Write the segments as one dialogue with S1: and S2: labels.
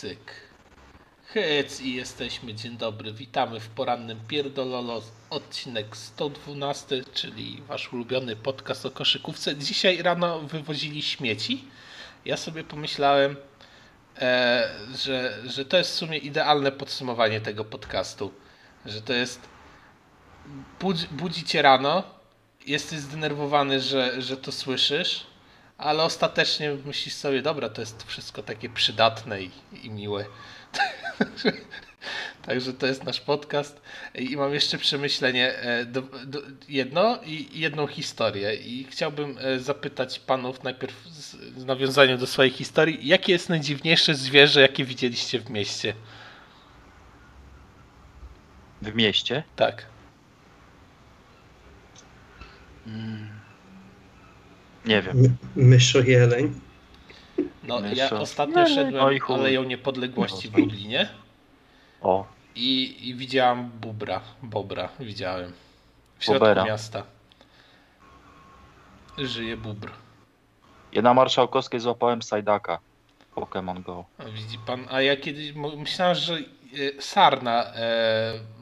S1: cyk. I jesteśmy. Dzień dobry. Witamy w porannym Pierdololo, odcinek 112, czyli wasz ulubiony podcast o koszykówce. Dzisiaj rano wywozili śmieci. Ja sobie pomyślałem, e, że, że to jest w sumie idealne podsumowanie tego podcastu. Że to jest budzi, budzi cię rano, jesteś zdenerwowany, że, że to słyszysz, ale ostatecznie myślisz sobie, dobra, to jest wszystko takie przydatne i, i miłe. Także to jest nasz podcast. I mam jeszcze przemyślenie e, do, do, jedno i jedną historię. I chciałbym e, zapytać panów najpierw z, w nawiązaniu do swojej historii, jakie jest najdziwniejsze zwierzę, jakie widzieliście w mieście?
S2: W mieście?
S1: Tak.
S2: Nie wiem.
S3: My, myszo jeleń.
S1: No,
S2: Myszo.
S1: ja ostatnio
S2: Nie,
S1: szedłem
S2: no i chuj.
S1: Aleją Niepodległości w
S2: No,
S1: Lublinie
S2: O,
S1: i, i widziałam bubra, bobra widziałem. W środku
S2: Bobera.
S1: miasta. Żyje bubr.
S2: ja na Marszałkowskiej złapałem Sajdaka. Pokémon Go.
S1: A widzi pan, a ja kiedyś mo- myślałem, że e, sarna e,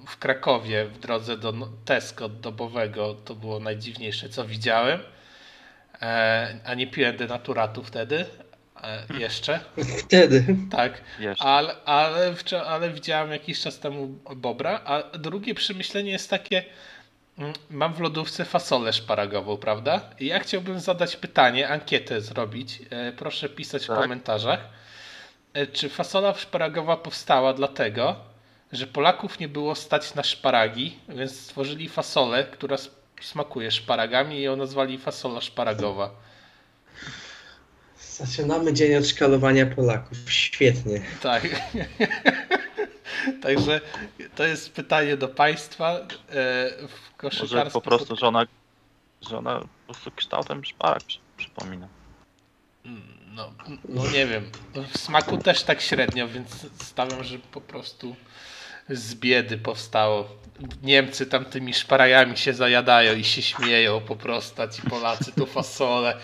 S1: w Krakowie w drodze do no- Tesco dobowego to było najdziwniejsze co widziałem. E, a nie piłem denaturatu wtedy e, jeszcze.
S3: Wtedy.
S1: Tak.
S2: Jeszcze.
S1: Ale, ale, ale widziałem jakiś czas temu Bobra, a drugie przemyślenie jest takie, mm, mam w lodówce fasolę szparagową, prawda? I ja chciałbym zadać pytanie, ankietę zrobić, e, proszę pisać w
S2: Tak.
S1: komentarzach, E, czy fasola szparagowa powstała dlatego, że Polaków nie było stać na szparagi, więc stworzyli fasolę, która smakuje szparagami i ją nazwali fasola szparagowa.
S3: Zaczynamy dzień od szkalowania Polaków. Świetnie.
S1: Tak. Także to jest pytanie do Państwa. E, W
S2: Może
S1: koszykarskim
S2: po prostu, że ona, że ona po prostu kształtem szparak przy, przypomina.
S1: No, no nie wiem. W smaku też tak średnio, więc stawiam, że po prostu z biedy powstało. Niemcy tam tymi szparajami się zajadają i się śmieją po prostu, a ci Polacy tu fasole.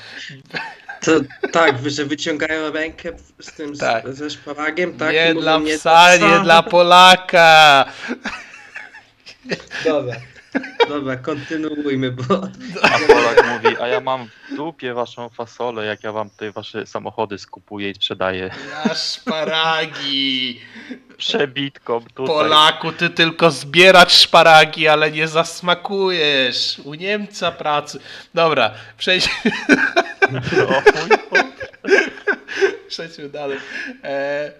S3: To tak, że wyciągają rękę z tym
S1: Tak.
S3: ze szparagiem, tak?
S1: nie
S3: i mówią,
S1: dla
S3: nie
S1: psa,
S3: dla
S1: nie dla Polaka.
S3: Dobra. Dobra, kontynuujmy, bo
S2: A Polak mówi, a ja mam w dupie waszą fasolę, jak ja wam tutaj wasze samochody skupuję i sprzedaję.
S1: Na szparagi.
S2: Przebitką tutaj.
S1: Polaku, ty tylko zbierać szparagi, ale nie zasmakujesz. U Niemca pracy. Dobra, przejdźmy,
S2: O, mój Boże.
S1: przejdźmy dalej. E,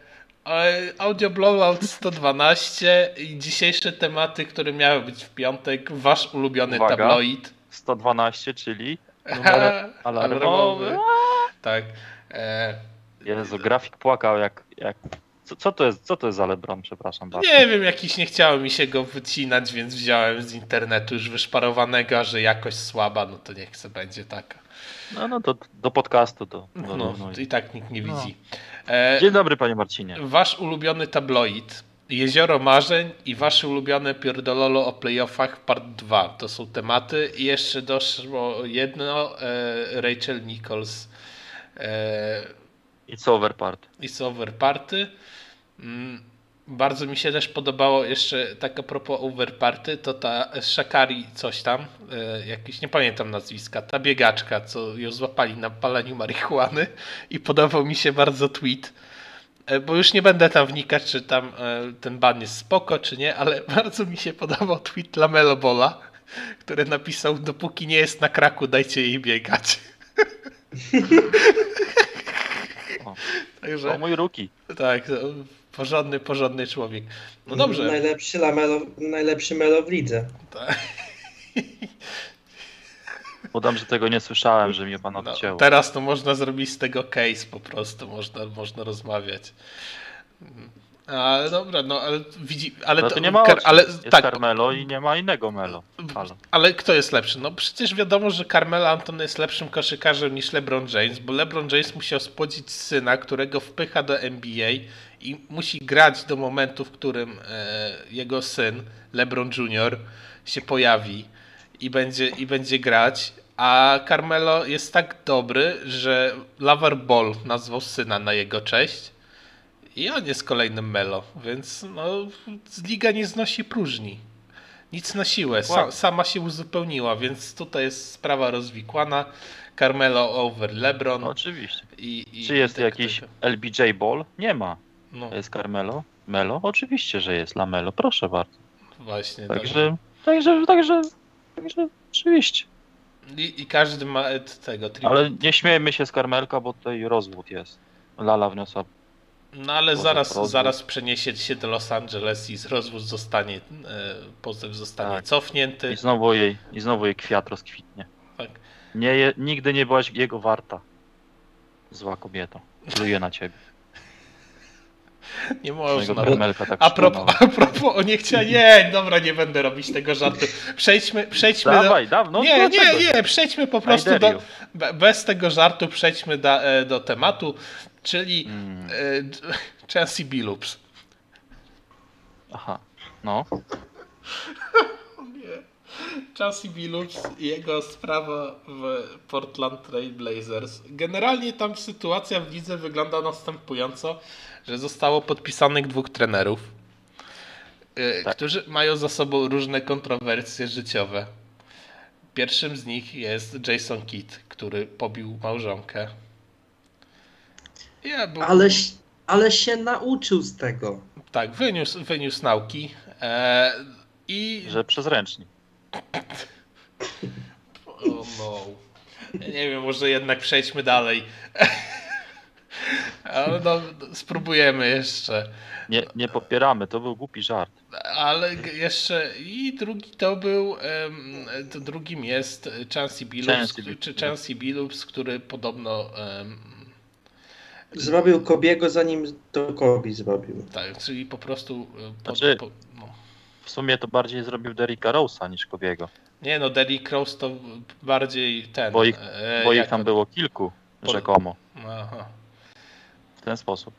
S1: Audio Blowout 112 i dzisiejsze tematy, które miały być w piątek. Wasz ulubiony
S2: Uwaga.
S1: tabloid.
S2: 112, czyli numer alarmowy.
S1: Tak. E,
S2: Jezu, grafik płakał jak... jak... Co, co, to jest, co to jest za Lebron, przepraszam bardzo.
S1: nie wiem, jakiś nie chciało mi się go wycinać, więc wziąłem z internetu już wyszparowanego, a że jakość słaba, no to niech se będzie taka.
S2: No, no to do podcastu to. to
S1: No,
S2: no,
S1: i tak nikt nie
S2: No.
S1: widzi. E,
S2: Dzień dobry, panie Marcinie.
S1: Wasz ulubiony tabloid, Jezioro Marzeń i wasze ulubione pierdololo o playoffach part 2. To są tematy i jeszcze doszło jedno, e, Rachel Nichols e,
S2: It's over part.
S1: It's Over Party. Bardzo mi się też podobało jeszcze tak a propos Over Party, to ta Shakari coś tam, e, jakiś, nie pamiętam nazwiska, ta biegaczka, co ją złapali na paleniu marihuany i podobał mi się bardzo tweet, e, bo już nie będę tam wnikać, czy tam e, ten ban jest spoko, czy nie, ale bardzo mi się podobał tweet Lamelo Bola, który napisał, dopóki nie jest na kraku, dajcie jej biegać.
S2: O.
S1: Także...
S2: O mój ruki.
S1: Tak, porządny, porządny człowiek. No dobrze.
S3: najlepszy, lamelo, najlepszy melo w lidze.
S1: Tak.
S2: Udam, że tego nie słyszałem, że mnie pan
S1: No,
S2: odcięło.
S1: teraz to można zrobić z tego case po prostu, można, można rozmawiać. Ale dobra, no ale widzi, ale
S2: No
S1: to,
S2: to nie ma
S1: Kar-
S2: ale,
S1: ale
S2: Jest
S1: tak,
S2: Carmelo i nie ma innego Melo. Halo.
S1: ale kto jest lepszy? No przecież wiadomo, że Carmelo Anton jest lepszym koszykarzem niż LeBron James, bo LeBron James musiał spłodzić syna, którego wpycha do NBA i musi grać do momentu, w którym e, jego syn, LeBron Jr., się pojawi i będzie, i będzie grać. A Carmelo jest tak dobry, że Lavar Ball nazwał syna na jego cześć I on jest kolejnym Melo, więc no, liga nie znosi próżni. Nic na siłę, Sa, sama się uzupełniła, więc tutaj jest sprawa rozwikłana. Carmelo over LeBron.
S2: Oczywiście.
S1: I, i,
S2: Czy jest jakiś. LBJ Ball? Nie ma.
S1: No
S2: To jest Carmelo? Melo? Oczywiście, że jest Lamelo, proszę bardzo.
S1: właśnie.
S2: Także, także, także, także, oczywiście.
S1: I, I każdy ma e, tego. Tri...
S2: Ale nie śmiejmy się z Karmelka, bo tutaj rozwód jest. Lala wniosła.
S1: No ale zaraz,
S2: rozwód.
S1: zaraz przeniesie się do Los Angeles i z rozwód zostanie, e, pozew zostanie
S2: Tak.
S1: cofnięty.
S2: I znowu jej, i znowu jej kwiat rozkwitnie.
S1: Tak.
S2: Nie, nigdy nie byłaś jego warta. Zła kobieto. Pluję na ciebie.
S1: Nie można.
S2: Tak
S1: A propos, a propos, o nie chciałem, nie, dobra, nie będę robić tego żartu. Przejdźmy, przejdźmy do...
S2: Dawaj, dawno.
S1: Nie, nie, nie, przejdźmy po prostu do, bez tego żartu, przejdźmy do, e, do tematu, czyli
S2: Mm,
S1: e, Chelsea Billups.
S2: aha, no.
S1: Chelsea Billups i jego sprawa w Portland Trail Blazers. Generalnie tam sytuacja w lidze wygląda następująco, że zostało podpisanych dwóch trenerów, y,
S2: Tak.
S1: którzy mają za sobą różne kontrowersje życiowe. Pierwszym z nich jest Jason Kidd, który pobił małżonkę. Ja
S3: Ale, ale się nauczył z tego.
S1: Tak, wyniósł, wyniósł nauki. E, I
S2: Że przezręczni.
S1: O no. Nie wiem, może jednak przejdźmy dalej. Ale no, spróbujemy jeszcze.
S2: Nie, nie popieramy, to był głupi żart.
S1: Ale jeszcze i drugi to był, to drugim jest Chancey Billups,
S2: Chancey
S1: który- czy
S2: Billups.
S1: Chancey Billups, który podobno
S3: Zrobił Kobiego zanim to Kobi zrobił.
S1: tak, czyli po prostu po,
S2: Znaczy-
S1: po, no.
S2: W sumie to bardziej zrobił Derricka Rose'a niż Kobiego.
S1: Nie no, Derrick Rose to bardziej ten.
S2: Bo ich-
S1: e,
S2: Bo ich tam
S1: on-
S2: było kilku, rzekomo.
S1: Aha.
S2: W ten sposób.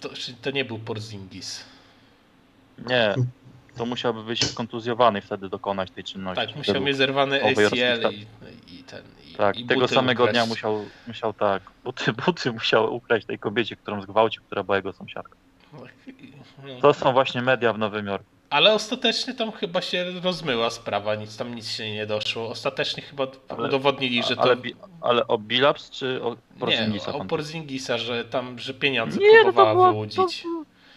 S1: To, czyli to nie był Porzingis.
S2: Nie, to musiałby być kontuzjowany i wtedy dokonać tej czynności.
S1: Tak, musiał mieć zerwany ACL i, i ten. I,
S2: Tak,
S1: i
S2: tego samego
S1: ukraść.
S2: dnia musiał, musiał tak, buty, buty musiał ukraść tej kobiecie, którą zgwałcił, która była jego sąsiadką.
S1: No.
S2: To są właśnie media w Nowym Jorku.
S1: Ale ostatecznie tam chyba się rozmyła sprawa, nic tam nic się nie doszło. Ostatecznie chyba
S2: Ale-
S1: udowodnili, że to.
S2: Ale, ale o Bilaps czy o
S1: nie,
S2: Porzingisa?
S1: o
S2: pan-
S1: Porzingisa, że tam, że pieniądze
S2: Nie, no to
S1: próbowała
S2: to,
S1: wyłudzić.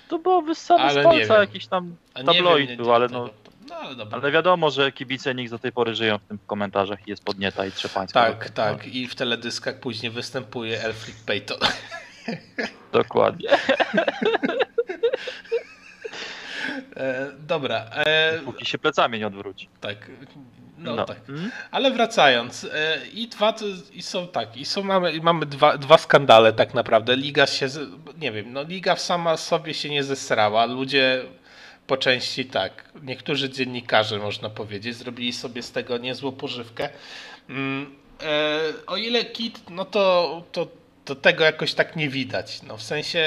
S2: to było wyssane z
S1: nie
S2: palca jakiś tam
S1: nie
S2: tabloid
S1: wiem,
S2: był, ale no,
S1: No ale
S2: ale wiadomo, że kibice nikt do tej pory żyją w tym komentarzach i jest podnieta i trzepańska.
S1: Tak, tak. I w teledyskach później występuje Elfrid Payton.
S2: Dokładnie.
S1: E, dobra, e,
S2: Póki się plecami nie odwróci.
S1: tak. No, tak.
S2: Mm?
S1: Ale wracając, e, i dwa i są tak, i są mamy, i mamy dwa, dwa skandale tak naprawdę. Liga się, nie wiem, no liga sama sobie się nie zesrała. Ludzie po części tak, niektórzy dziennikarze można powiedzieć, zrobili sobie z tego niezłą pożywkę. Mm, e, o ile kit, no to, to, to tego jakoś tak nie widać. No w sensie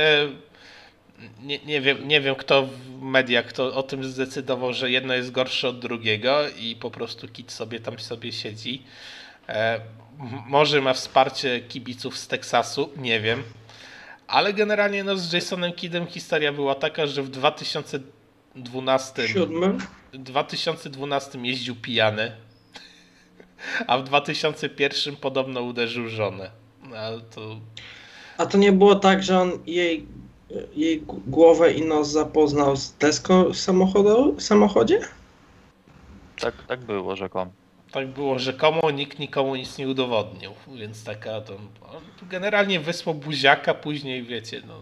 S1: nie, nie, wiem, nie wiem, kto w mediach kto o tym zdecydował, że jedno jest gorsze od drugiego i po prostu Kit sobie tam sobie siedzi. E, może ma wsparcie kibiców z Teksasu, nie wiem. Ale generalnie no, z Jasonem Kiddem historia była taka, że w 2012,
S3: Siódmym?
S1: 2012 jeździł pijany, a w 2001 podobno uderzył żonę. No, ale to
S3: A to nie było tak, że on jej, jej głowę i nos zapoznał z deską w samochodzie?
S2: Tak, tak było rzekomo.
S1: tak było rzekomo, nikt nikomu nic nie udowodnił, więc taka to on generalnie wysłał buziaka, później wiecie, no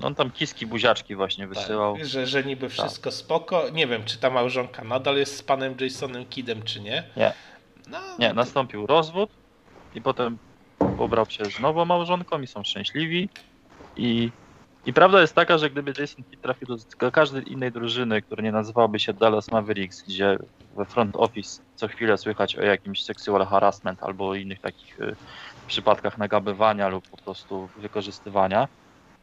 S2: No on tam kiski, buziaczki właśnie wysyłał.
S1: tak, że, że niby wszystko spoko. Nie wiem, czy ta małżonka nadal jest z panem Jasonem Kiddem, czy nie.
S2: Nie.
S1: No,
S2: Nie, nastąpił rozwód i potem pobrał się z nową małżonką i są szczęśliwi. I, I prawda jest taka, że gdyby Jason Kidd trafił do każdej innej drużyny, która nie nazywałaby się Dallas Mavericks, gdzie we front office co chwilę słychać o jakimś sexual harassment albo innych takich y, przypadkach nagabywania lub po prostu wykorzystywania,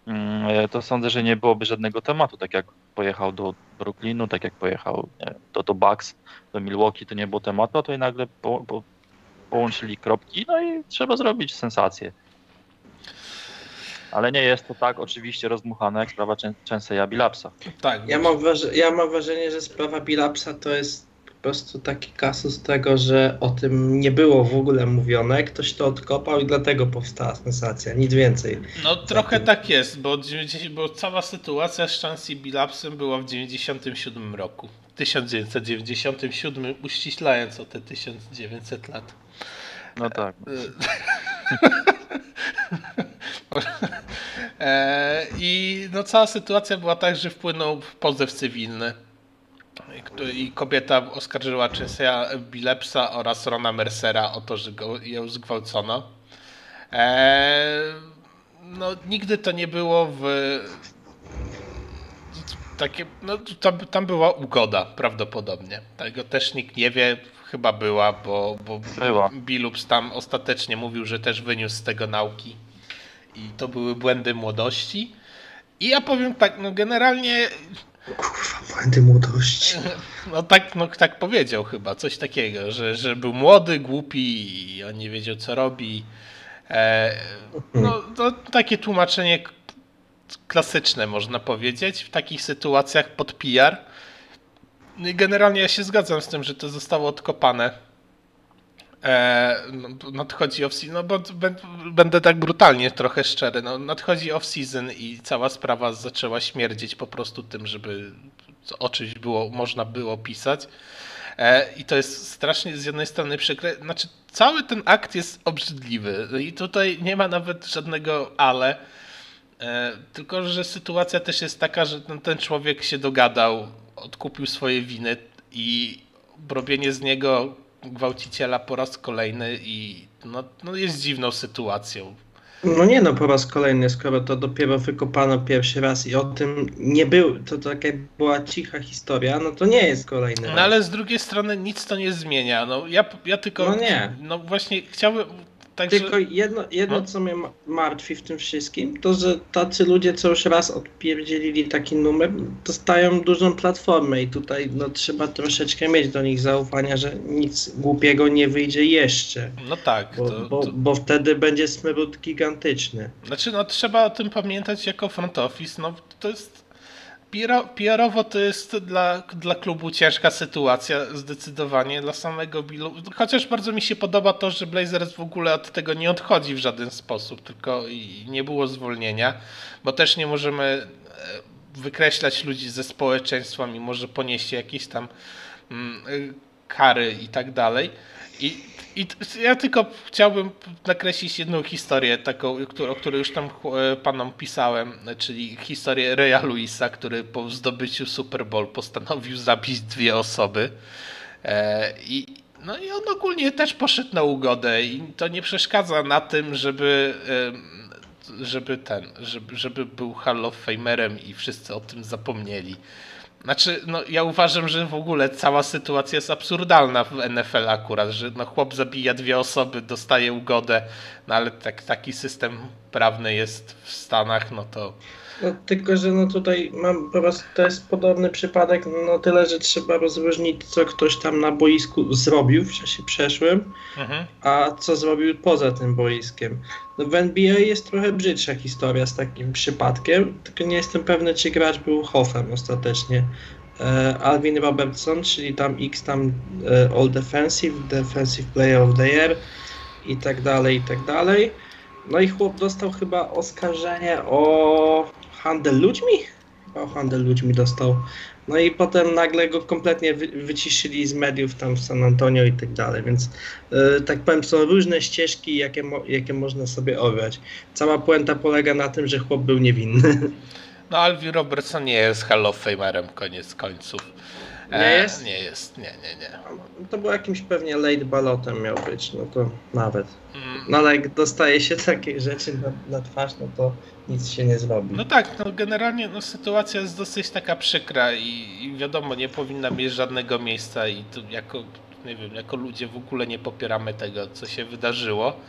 S2: mm, to sądzę, że nie byłoby żadnego tematu, tak jak pojechał do Brooklynu, tak jak pojechał nie, do, do Bucks, do Milwaukee, to nie było tematu, a tutaj nagle po, po, połączyli kropki, no i trzeba zrobić sensację. Ale nie jest to tak oczywiście rozdmuchane jak sprawa Chenseya Bilapsa.
S1: Tak,
S3: Ja mam, ja mam wrażenie, że sprawa Bilapsa to jest po prostu taki kasus tego, że o tym nie było w ogóle mówione, ktoś to odkopał i dlatego powstała sensacja, nic więcej.
S1: No trochę tak jest, bo, 90 bo cała sytuacja z Chansey Billapsem była w 97 roku. 1997, uściślając o te 1900 lat.
S2: No tak.
S1: E, I no, cała sytuacja była tak, że wpłynął pozew cywilny. I kobieta oskarżyła Chenseya Billepsa oraz Rona Mercera o to, że go, ją zgwałcono. E, no, nigdy to nie było w. Takie, no, tam, tam była ugoda prawdopodobnie. Tego też nikt nie wie, chyba była, bo, bo
S2: Była.
S1: Billups tam ostatecznie mówił, że też wyniósł z tego nauki. I to były błędy młodości. I ja powiem tak, no generalnie,
S3: Kurwa, błędy młodości.
S1: no tak, no tak powiedział chyba, coś takiego, że, że był młody, głupi i on nie wiedział co robi. E, no, no takie tłumaczenie klasyczne można powiedzieć w takich sytuacjach pod PR. No Generalnie ja się zgadzam z tym, że to zostało odkopane. E, no, nadchodzi off-season, no bo bę- będę tak brutalnie trochę szczery. No, nadchodzi off-season i cała sprawa zaczęła śmierdzieć po prostu tym, żeby o czymś było, można było pisać. E, I to jest strasznie z jednej strony przykre. Znaczy, cały ten akt jest obrzydliwy i tutaj nie ma nawet żadnego ale. E, Tylko, że sytuacja też jest taka, że ten, ten człowiek się dogadał, odkupił swoje winy i robienie z niego gwałciciela po raz kolejny i no, no jest dziwną sytuacją.
S3: No nie no, po raz kolejny, skoro to dopiero wykopano pierwszy raz i o tym nie był, to taka była cicha historia, no to nie jest kolejny
S1: No
S3: raz.
S1: ale z drugiej strony nic to nie zmienia. No ja, ja tylko.
S3: No nie.
S1: No właśnie chciałbym. Także,
S3: Tylko jedno, jedno
S1: No.
S3: co mnie ma- martwi w tym wszystkim, to że tacy ludzie, co już raz odpierdzielili taki numer, dostają dużą platformę i tutaj no, trzeba troszeczkę mieć do nich zaufania, że nic głupiego nie wyjdzie jeszcze,
S1: no tak.
S3: bo,
S1: to,
S3: bo,
S1: to,
S3: bo wtedy będzie smród gigantyczny.
S1: Znaczy, no trzeba o tym pamiętać jako front office. No to jest. PR- PR-owo to jest dla, dla klubu ciężka sytuacja, zdecydowanie dla samego Billu. Chociaż bardzo mi się podoba to, że Blazers w ogóle od tego nie odchodzi w żaden sposób, tylko nie było zwolnienia, bo też nie możemy e, wykreślać ludzi ze społeczeństwa, mimo że poniesie jakieś tam mm, y, kary i tak dalej. I, I ja tylko chciałbym nakreślić jedną historię, taką, o której już tam e, panom pisałem, czyli historię Reya Luisa, który po zdobyciu Super Bowl postanowił zabić dwie osoby. E, I, no i on ogólnie też poszedł na ugodę i to nie przeszkadza na tym, żeby, żeby ten, żeby, żeby był Hall of Famerem i wszyscy o tym zapomnieli. Znaczy, no ja uważam, że w ogóle cała sytuacja jest absurdalna w NFL akurat, że no chłop zabija dwie osoby, dostaje ugodę, no ale tak, taki system prawny jest w Stanach, no to
S3: No, tylko, że no tutaj mam po prostu, to jest podobny przypadek, no tyle, że trzeba rozróżnić, co ktoś tam na boisku zrobił w czasie przeszłym,
S1: mhm.
S3: a co zrobił poza tym boiskiem. No w NBA jest trochę brzydsza historia z takim przypadkiem, tylko nie jestem pewny, czy gracz był Hoffem ostatecznie. E, Alvin Robertson, czyli tam X tam e, All Defensive, Defensive Player of the Year i tak dalej, i tak dalej. No i chłop dostał chyba oskarżenie o handel ludźmi? Chyba o handel ludźmi dostał. No i potem nagle go kompletnie wy, wyciszyli z mediów tam w San Antonio i tak dalej, więc e, tak powiem, są różne ścieżki, jakie, mo, jakie można sobie obrać. Cała puenta polega na tym, że chłop był niewinny.
S1: No Alvin Robertson nie jest Hall of Famerem koniec końców. E,
S3: Nie jest?
S1: Nie jest, nie, nie, nie.
S3: To był jakimś pewnie late ballotem miał być, no to nawet.
S1: Mm,
S3: No ale jak dostaje się takie rzeczy na, na twarz, no to nic się nie zrobi.
S1: No tak, no generalnie no, sytuacja jest dosyć taka przykra i, i wiadomo, nie powinna mieć żadnego miejsca i tu jako, nie wiem, jako ludzie w ogóle nie popieramy tego, co się wydarzyło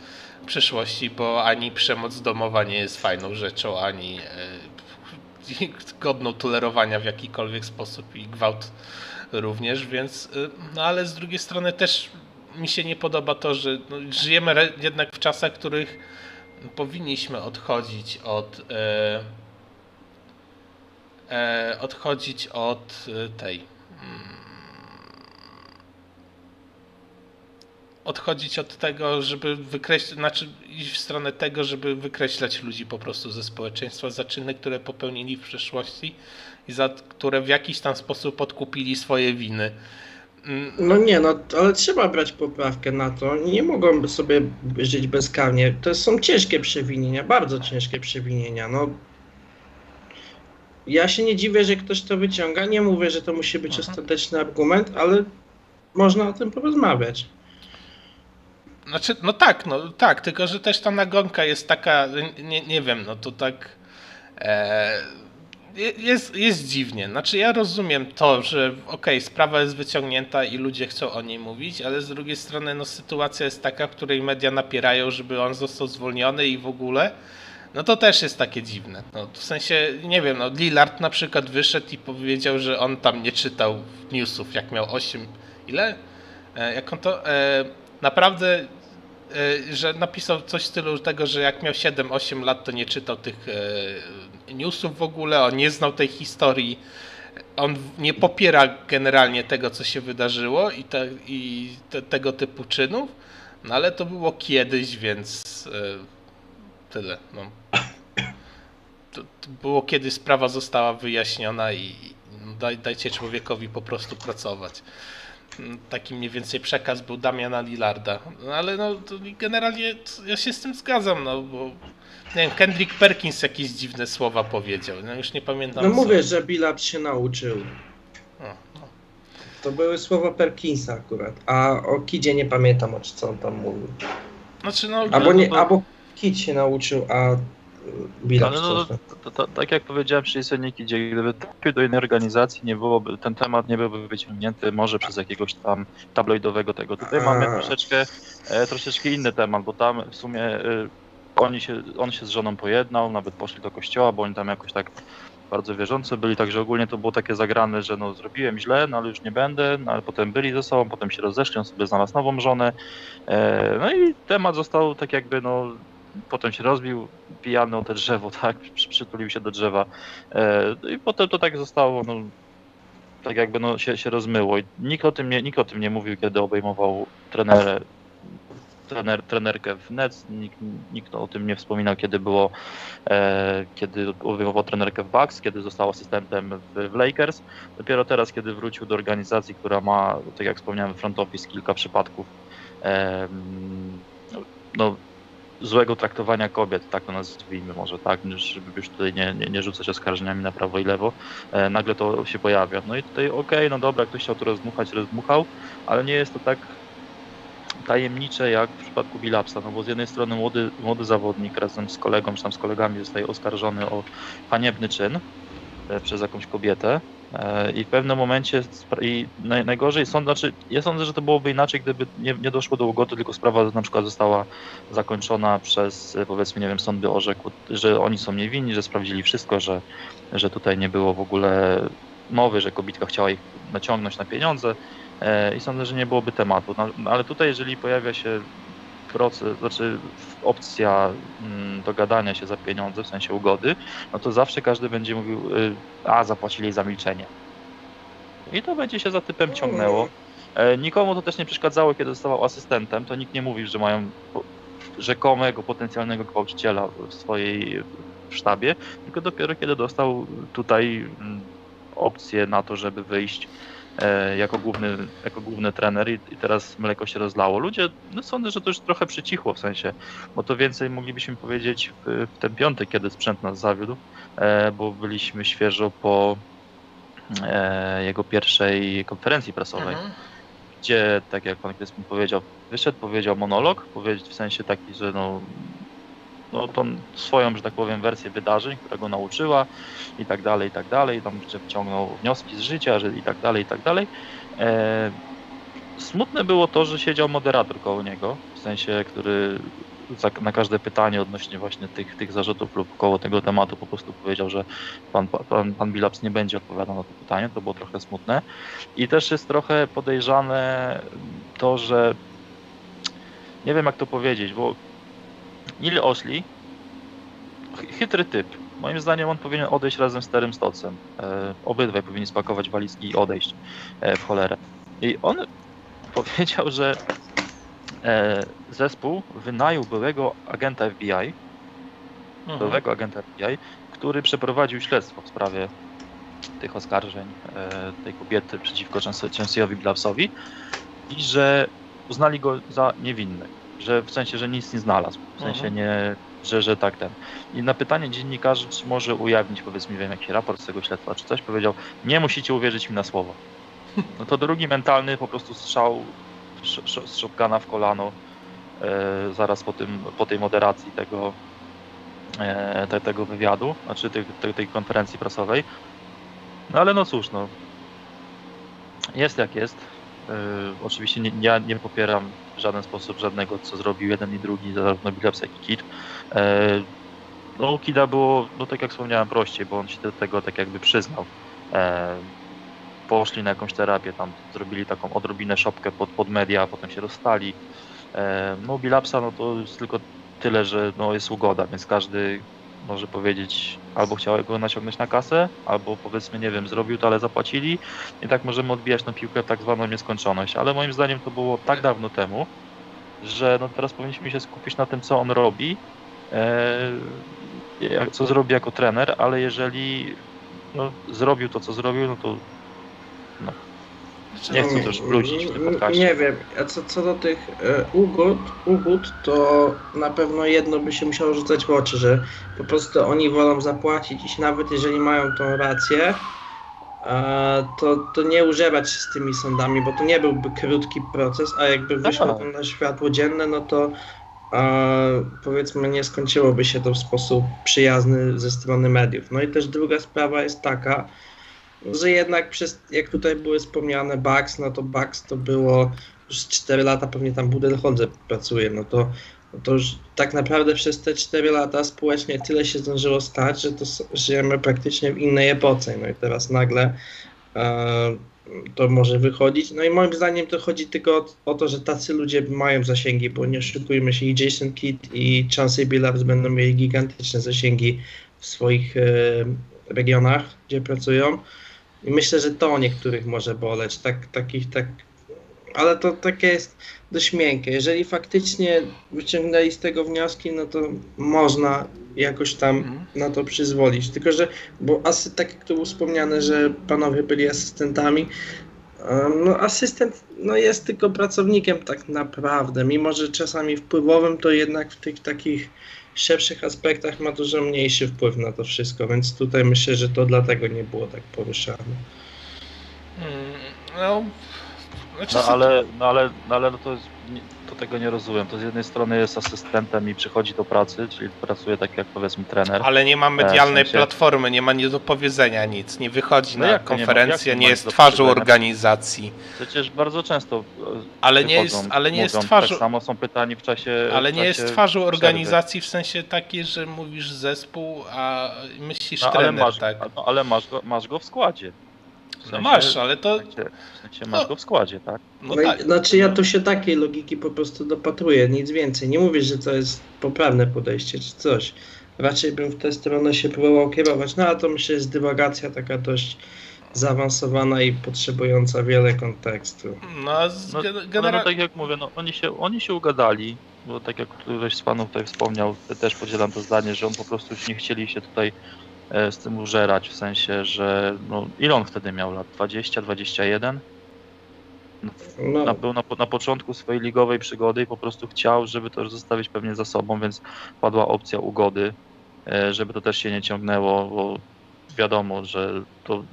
S1: w przeszłości, bo ani przemoc domowa nie jest fajną rzeczą, ani e, godną tolerowania w jakikolwiek sposób i gwałt również, więc e, no ale z drugiej strony też mi się nie podoba to, że no, żyjemy jednak w czasach, których powinniśmy odchodzić od e, e, odchodzić od e, tej mm, odchodzić od tego, żeby wykreślać, znaczy iść w stronę tego, żeby wykreślać ludzi po prostu ze społeczeństwa za czyny, które popełnili w przeszłości i za które w jakiś tam sposób odkupili swoje winy.
S3: Mm, no nie, no ale trzeba brać poprawkę na to. Nie mogą sobie żyć bezkarnie. To są ciężkie przewinienia, bardzo ciężkie przewinienia. No, ja się nie dziwię, że ktoś to wyciąga. Nie mówię, że to musi być Aha. ostateczny argument, ale można o tym porozmawiać.
S1: Znaczy, no tak, no tak, tylko że też ta nagonka jest taka, nie, nie wiem, no to tak e, jest, jest dziwnie. Znaczy ja rozumiem to, że okej, okay, sprawa jest wyciągnięta i ludzie chcą o niej mówić, ale z drugiej strony no sytuacja jest taka, w której media napierają, żeby on został zwolniony i w ogóle, no to też jest takie dziwne. No, w sensie, nie wiem, no Lillard na przykład wyszedł i powiedział, że on tam nie czytał newsów, jak miał 8, ile? E, jak on to... E, naprawdę E, że napisał coś w stylu tego, że jak miał 7-8 lat, to nie czytał tych e, newsów w ogóle, on nie znał tej historii. On nie popiera generalnie tego, co się wydarzyło i, te, i te, tego typu czynów, no ale to było kiedyś, więc e, tyle. No. To, to było kiedy sprawa została wyjaśniona i no, daj, dajcie człowiekowi po prostu pracować taki mniej więcej przekaz był Damiana Lillarda. No, ale no, generalnie ja się z tym zgadzam, no bo nie wiem, Kendrick Perkins jakieś dziwne słowa powiedział, no już nie pamiętam.
S3: No co. mówię, że Billard się nauczył. O, no. To były słowa Perkinsa akurat, a o Kidzie nie pamiętam, o co on tam mówił. Znaczy, no, albo, nie, albo Kid się nauczył, a
S2: Bilal no, no, to, to, tak jak powiedziałem przy Jeseniki, gdzie gdyby trafił do innej organizacji, nie byłoby, ten temat nie byłby wyciągnięty może przez jakiegoś tam tabloidowego tego. Tutaj A. mamy troszeczkę, e, troszeczkę inny temat, bo tam w sumie e, oni się, on się z żoną pojednał, nawet poszli do kościoła, bo oni tam jakoś tak bardzo wierzący byli, także ogólnie to było takie zagrane, że no zrobiłem źle, no ale już nie będę, no ale potem byli ze sobą, potem się rozeszli, on sobie znalazł nową żonę, e, no i temat został tak jakby no potem się rozbił pijany o te drzewo, tak, przytulił się do drzewa. E, i potem to tak zostało, no, tak jakby no, się, się rozmyło. I nikt o, tym nie, nikt o tym nie mówił, kiedy obejmował trenerę, trener, trenerkę w Nets, nikt, nikt o tym nie wspominał, kiedy było, e, kiedy obejmował trenerkę w Bucks, kiedy został asystentem w, w, Lakers. Dopiero teraz, kiedy wrócił do organizacji, która ma, tak jak wspomniałem, front office, kilka przypadków e, no, złego traktowania kobiet, tak to nazwijmy może, tak, żeby już tutaj nie, nie, nie rzucać oskarżeniami na prawo i lewo, e, nagle to się pojawia. No i tutaj okej, okay, no dobra, ktoś chciał to rozdmuchać, rozdmuchał, ale nie jest to tak tajemnicze jak w przypadku Bilapsa, no bo z jednej strony młody, młody zawodnik razem z kolegą czy tam z kolegami zostaje oskarżony o haniebny czyn e, przez jakąś kobietę, E, I w pewnym momencie, i najgorzej, sąd, znaczy, ja sądzę, że to byłoby inaczej, gdyby nie, nie doszło do ugody, tylko sprawa na przykład została zakończona przez, powiedzmy, nie wiem, sąd by orzekł, że oni są niewinni, że sprawdzili wszystko, że, że tutaj nie było w ogóle mowy, że kobitka chciała ich naciągnąć na pieniądze e, i sądzę, że nie byłoby tematu. No, ale tutaj, jeżeli pojawia się proces, znaczy opcja mm, dogadania się za pieniądze, w sensie ugody, no to zawsze każdy będzie mówił, y, a zapłacili za milczenie. I to będzie się za typem ciągnęło. E, nikomu to też nie przeszkadzało, kiedy zostawał asystentem, to nikt nie mówił, że mają rzekomego, potencjalnego gwałciciela w swojej sztabie, tylko dopiero kiedy dostał tutaj mm, opcję na to, żeby wyjść E, jako główny, jako główny trener i, i teraz mleko się rozlało. Ludzie, no sądzę, że to już trochę przycichło w sensie, bo to więcej moglibyśmy powiedzieć w, w ten piątek, kiedy sprzęt nas zawiódł, e, bo byliśmy świeżo po e, jego pierwszej konferencji prasowej. Mhm. Gdzie, tak jak pan Kryspin powiedział, wyszedł, powiedział monolog, powiedzieć w sensie taki, że no, no, tą swoją, że tak powiem, wersję wydarzeń, która go nauczyła i tak dalej, i tak dalej, tam wyciągnął wnioski z życia, że i tak dalej, i tak dalej. E, smutne było to, że siedział moderator koło niego, w sensie, który na każde pytanie odnośnie właśnie tych, tych zarzutów lub koło tego tematu po prostu powiedział, że pan, pan, pan Bilaps nie będzie odpowiadał na to pytanie, to było trochę smutne. I też jest trochę podejrzane to, że nie wiem jak to powiedzieć, bo Neil Oshli, ch- chytry typ. Moim zdaniem on powinien odejść razem z Terym Stocem. E, obydwaj powinni spakować walizki i odejść e, w cholerę. I on powiedział, że e, zespół wynajął byłego agenta FBI,
S1: Mhm.
S2: byłego agenta FBI, który przeprowadził śledztwo w sprawie tych oskarżeń e, tej kobiety przeciwko Chance- Chanceyowi Blavsowi i że uznali go za niewinny, że w sensie, że nic nie znalazł, w sensie
S1: Mhm.
S2: nie, że, że tak ten. I na pytanie dziennikarzy, czy może ujawnić powiedzmy, wiem, jakiś raport z tego śledztwa, czy coś, powiedział, nie musicie uwierzyć mi na słowo. No to drugi mentalny po prostu strzał z shotguna w kolano e, zaraz po, tym, po tej moderacji tego, e, te, tego wywiadu, znaczy tej, tej, tej konferencji prasowej. No ale no cóż, no. Jest jak jest. E, oczywiście nie, ja nie popieram w żaden sposób żadnego, co zrobił jeden i drugi, zarówno Billups, jak i Kid. E, no Kida było, no tak jak wspomniałem, prościej, bo on się do tego tak jakby przyznał. E, poszli na jakąś terapię, tam zrobili taką odrobinę szopkę pod, pod media, potem się rozstali. No u Billupsa no to jest tylko tyle, że no, jest ugoda, więc każdy może powiedzieć albo chciał go naciągnąć na kasę, albo powiedzmy, nie wiem, zrobił to, ale zapłacili. I tak możemy odbijać na piłkę w tak zwaną nieskończoność, ale moim zdaniem to było tak dawno temu, że no teraz powinniśmy się skupić na tym, co on robi, e, co zrobi jako trener, ale jeżeli no, zrobił to, co zrobił, no to nie chcę też brudzić w tym podcaście.
S3: Nie wiem, a co, co do tych e, ugód, ugód, to na pewno jedno by się musiało rzucać w oczy, że po prostu oni wolą zapłacić i nawet jeżeli mają tą rację, e, to, to nie używać się z tymi sądami, bo to nie byłby krótki proces, a jakby wyszło
S2: Tak.
S3: to na światło dzienne, no to e, powiedzmy nie skończyłoby się to w sposób przyjazny ze strony mediów. No i też druga sprawa jest taka, że jednak przez, jak tutaj były wspomniane Bugs, no to Bugs to było już 4 lata, pewnie tam Budenholzer pracuje, no to, no to już tak naprawdę przez te 4 lata społecznie tyle się zdążyło stać, że to żyjemy praktycznie w innej epoce, no i teraz nagle e, to może wychodzić, no i moim zdaniem to chodzi tylko o, o to, że tacy ludzie mają zasięgi, bo nie oszukujmy się, i Jason Kidd i Chancey Billups będą mieli gigantyczne zasięgi w swoich e, regionach, gdzie pracują. I myślę, że to niektórych może boleć, tak, takich, tak, ale to takie jest dość miękkie. Jeżeli faktycznie wyciągnęli z tego wnioski, no to można jakoś tam
S1: Mhm.
S3: na to przyzwolić. Tylko, że, bo asy, tak jak tu było wspomniane, że panowie byli asystentami, no asystent no jest tylko pracownikiem tak naprawdę, mimo że czasami wpływowym, to jednak w tych takich szerszych aspektach ma dużo mniejszy wpływ na to wszystko, więc tutaj myślę, że to dlatego nie było tak poruszane.
S1: Mm, No, znaczy,
S2: No ale, no ale, no ale no to, jest, to tego nie rozumiem. To z jednej strony jest asystentem i przychodzi do pracy, czyli pracuje tak jak powiedzmy trener.
S1: ale nie ma medialnej
S2: w sensie-
S1: platformy, nie ma nie do powiedzenia nic, nie wychodzi
S2: No
S1: na
S2: to nie ma-
S1: konferencję, nie jest twarzą organizacji.
S2: Przecież bardzo często e,
S1: Ale nie jest, ale nie jest twarzą,
S2: Tak samo są pytani w czasie
S1: ale
S2: w
S1: nie jest
S2: czasie
S1: twarzą organizacji w sensie takiej, że mówisz zespół, a myślisz
S2: No, ale
S1: trener,
S2: masz,
S1: tak?
S2: no, ale masz go, masz go w składzie. W
S1: No
S2: sensie-
S1: masz, ale to,
S2: W sensie, w sensie masz
S1: No.
S2: go w składzie, tak?
S1: no
S3: No i,
S1: tak.
S3: Znaczy ja tu się takiej logiki po prostu dopatruję, nic więcej. Nie mówię, że to jest poprawne podejście czy coś. Raczej bym w tę stronę się próbował kierować, no ale to myślę jest dywagacja taka dość zaawansowana i potrzebująca wiele kontekstu.
S1: No, z-
S2: No, no, no
S1: genera-
S2: tak jak mówię, no, oni, się, oni się ugadali, bo tak jak któryś z panów tutaj wspomniał, te- też podzielam to zdanie, że on po prostu już nie chcieli się tutaj z tym użerać, w sensie, że no, ile on wtedy miał lat? 20, 21?
S3: No,
S2: Na, był na, na początku swojej ligowej przygody i po prostu chciał, żeby to zostawić pewnie za sobą, więc padła opcja ugody, e, żeby to też się nie ciągnęło, bo wiadomo, że to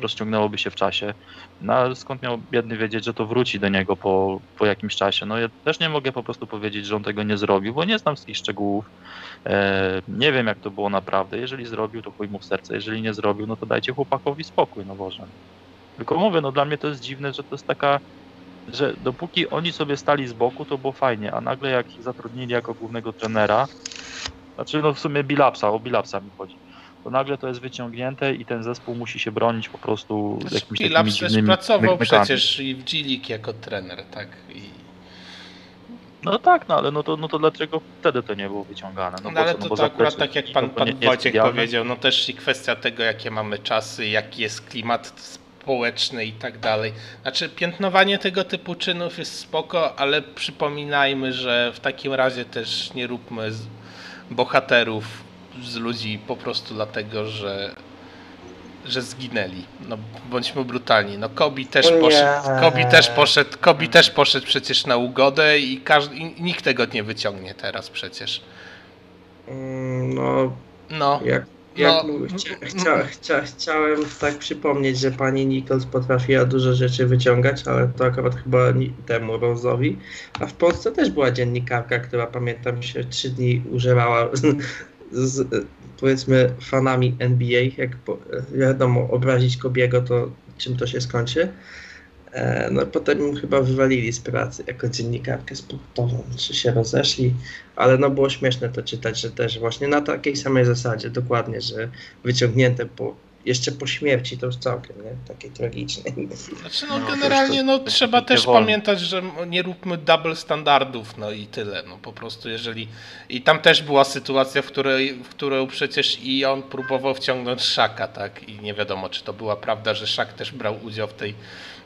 S2: rozciągnęłoby się w czasie. No ale skąd miał biedny wiedzieć, że to wróci do niego po, po jakimś czasie? No ja też nie mogę po prostu powiedzieć, że on tego nie zrobił, bo nie znam wszystkich szczegółów. E, nie wiem jak to było naprawdę. Jeżeli zrobił, to chuj mu w serce. Jeżeli nie zrobił, no to dajcie chłopakowi spokój, no Boże. Tylko mówię, no dla mnie to jest dziwne, że to jest taka, że dopóki oni sobie stali z boku, to było fajnie, a nagle jak ich zatrudnili jako głównego trenera, znaczy no w sumie Bilapsa, o Bilapsa mi chodzi, to nagle to jest wyciągnięte i ten zespół musi się bronić po prostu jakimiś takimi
S1: Pilaps też
S2: dziwnymi
S1: pracował
S2: mykmykami.
S1: przecież i w G-League jako trener, tak? I...
S2: No tak, no ale no to, no to dlaczego wtedy to nie było wyciągane?
S1: No,
S2: bo
S1: ale
S2: co,
S1: to, to akurat tak jak pan, pan
S2: idealne?
S1: powiedział, no też i kwestia tego, jakie mamy czasy, jaki jest klimat społeczny i tak dalej. Znaczy piętnowanie tego typu czynów jest spoko, ale przypominajmy, że w takim razie też nie róbmy z bohaterów z ludzi po prostu dlatego, że że zginęli. No bądźmy brutalni. No Kobi też poszedł, Kobi też poszedł, Kobi też poszedł przecież na ugodę i każdy i nikt tego nie wyciągnie teraz przecież.
S3: Mm, No,
S1: No.
S3: jak, jak
S1: No.
S3: chcia, chcia, chcia, chciałem tak przypomnieć, że pani Nichols potrafiła dużo rzeczy wyciągać, ale to akurat chyba temu Rose'owi. A w Polsce też była dziennikarka, która pamiętam się trzy dni używała z, powiedzmy fanami NBA, jak wiadomo, obrazić Kobiego, to czym to się skończy. E, No potem chyba wywalili z pracy jako dziennikarkę sportową, czy się rozeszli, ale no było śmieszne to czytać, że też właśnie na takiej samej zasadzie, dokładnie, że wyciągnięte po, jeszcze po śmierci to już całkiem, nie? Takiej tragicznej.
S1: Znaczy, no
S2: No, to
S1: generalnie no,
S2: to-
S1: trzeba
S2: to
S1: też
S2: nie wolno.
S1: pamiętać, że nie róbmy double standardów, no i tyle. No po prostu jeżeli. I tam też była sytuacja, w której w którą przecież i on próbował wciągnąć Szaka, tak? I nie wiadomo, czy to była prawda, że Szak też brał udział w tej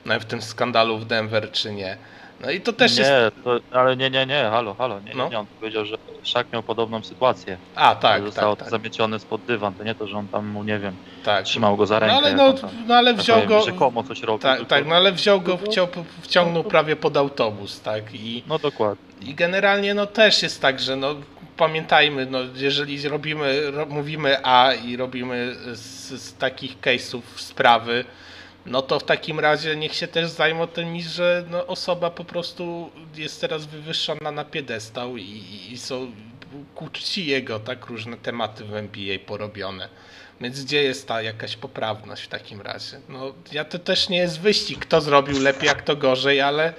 S1: no, w tym skandalu w Denver, czy nie. No i to też
S2: nie,
S1: jest.
S2: to, ale nie, nie, nie, halo, halo, nie,
S1: No.
S2: nie, on powiedział, że Szak miał podobną sytuację.
S1: A, tak,
S2: że zostało
S1: tak, tak,
S2: zamiecione spod dywan, to nie to, że on tam mu, nie wiem,
S1: tak.
S2: trzymał go za
S1: No
S2: rękę.
S1: ale,
S2: jak
S1: no,
S2: tam,
S1: no, ale
S2: tak
S1: wziął
S2: powiem,
S1: go.
S2: Rzekomo coś robił.
S1: Tak,
S2: tylko-
S1: tak, no ale wziął go, wciął, wciągnął prawie pod autobus, tak? I,
S2: No dokładnie.
S1: I generalnie no też jest tak, że no pamiętajmy, no jeżeli robimy, ro, mówimy A i robimy z, z takich case'ów sprawy, no to w takim razie niech się też zajmą tymi, że no, osoba po prostu jest teraz wywyższona na piedestał i, i są ku czci jego tak różne tematy w NBA porobione. Więc gdzie jest ta jakaś poprawność w takim razie? No ja to też nie jest wyścig, kto zrobił lepiej, a kto gorzej, ale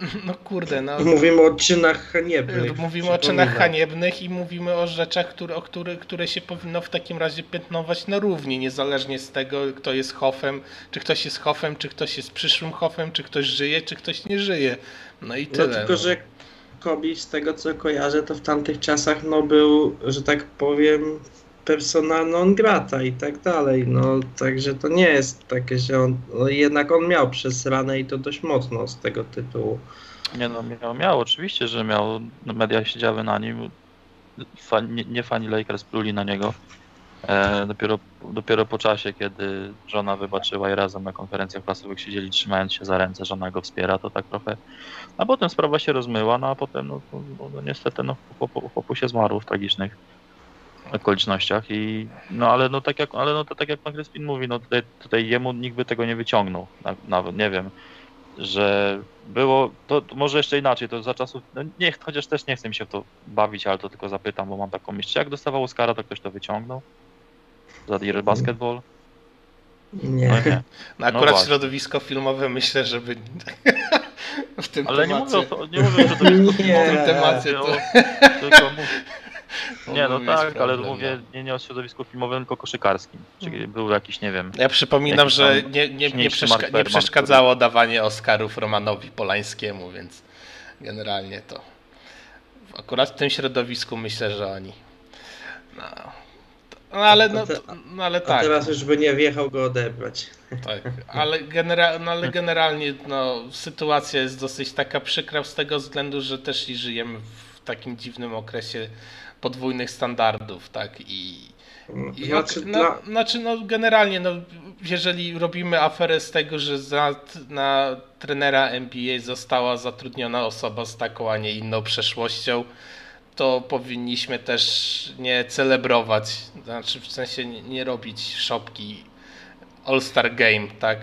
S1: no kurde, no
S3: Mówimy o czynach haniebnych.
S1: Mówimy o czynach haniebnych i mówimy o rzeczach, które, o które, które się powinno w takim razie piętnować na równi, niezależnie z tego, kto jest Hoffem, czy ktoś jest Hoffem, czy ktoś jest przyszłym Hoffem, czy ktoś żyje, czy ktoś nie żyje. No i
S3: No
S1: tyle.
S3: tylko,
S1: no.
S3: że Kobi z tego co kojarzę, to w tamtych czasach no był, że tak powiem, persona non grata i tak dalej. No także to nie jest takie, że on, no jednak on miał przez ranę i to dość mocno z tego tytułu.
S2: Nie no, miał, miał, oczywiście, że miał, no, media siedziały na nim, Fan, nie, nie fani Lakers pluli na niego. E, dopiero, dopiero po czasie, kiedy żona wybaczyła i razem na konferencjach prasowych siedzieli trzymając się za ręce, żona go wspiera, to tak trochę... A potem sprawa się rozmyła, no a potem no, no, no niestety no, chłopu, chłopu się zmarł w tragicznych okolicznościach i no ale no tak jak, ale no to tak jak pan Kryspin mówi, no tutaj, tutaj jemu nikt by tego nie wyciągnął, na- nawet nie wiem, że było, to, to może jeszcze inaczej, to za czasów, no nie, chociaż też nie chcę mi się w to bawić, ale to tylko zapytam, bo mam taką myśl, czy jak dostawał Oscara, to ktoś to wyciągnął? Za Dear Basketball?
S3: Nie.
S2: No nie.
S1: No akurat
S2: właśnie.
S1: środowisko filmowe myślę, żeby w tym
S2: Ale nie
S1: temacie,
S2: mówię, o to, nie mówię, że to jest
S3: Nie.
S1: w tym temacie to...
S2: tylko mów, Nie, no tak, ale mówię nie, nie o środowisku filmowym, tylko koszykarskim. Czyli był jakiś, nie wiem,
S1: Ja przypominam, że nie, nie, nie, przeszka- nie przeszkadzało dawanie Oscarów Romanowi Polańskiemu, więc generalnie to akurat w tym środowisku myślę, że oni. No, no ale, no,
S3: A
S1: no, ale
S3: A
S1: tak,
S3: teraz już by nie wjechał go odebrać.
S1: tak. Ale, genera- no, ale generalnie no, sytuacja jest dosyć taka przykra z tego względu, że też i żyjemy w takim dziwnym okresie podwójnych standardów, tak? I, i
S3: Znaczy,
S1: ok-
S3: dla,
S1: no, znaczy, no generalnie, no, jeżeli robimy aferę z tego, że za, na trenera NBA została zatrudniona osoba z taką, a nie inną przeszłością, to powinniśmy też nie celebrować, znaczy w sensie nie, nie robić szopki All-Star Game, tak,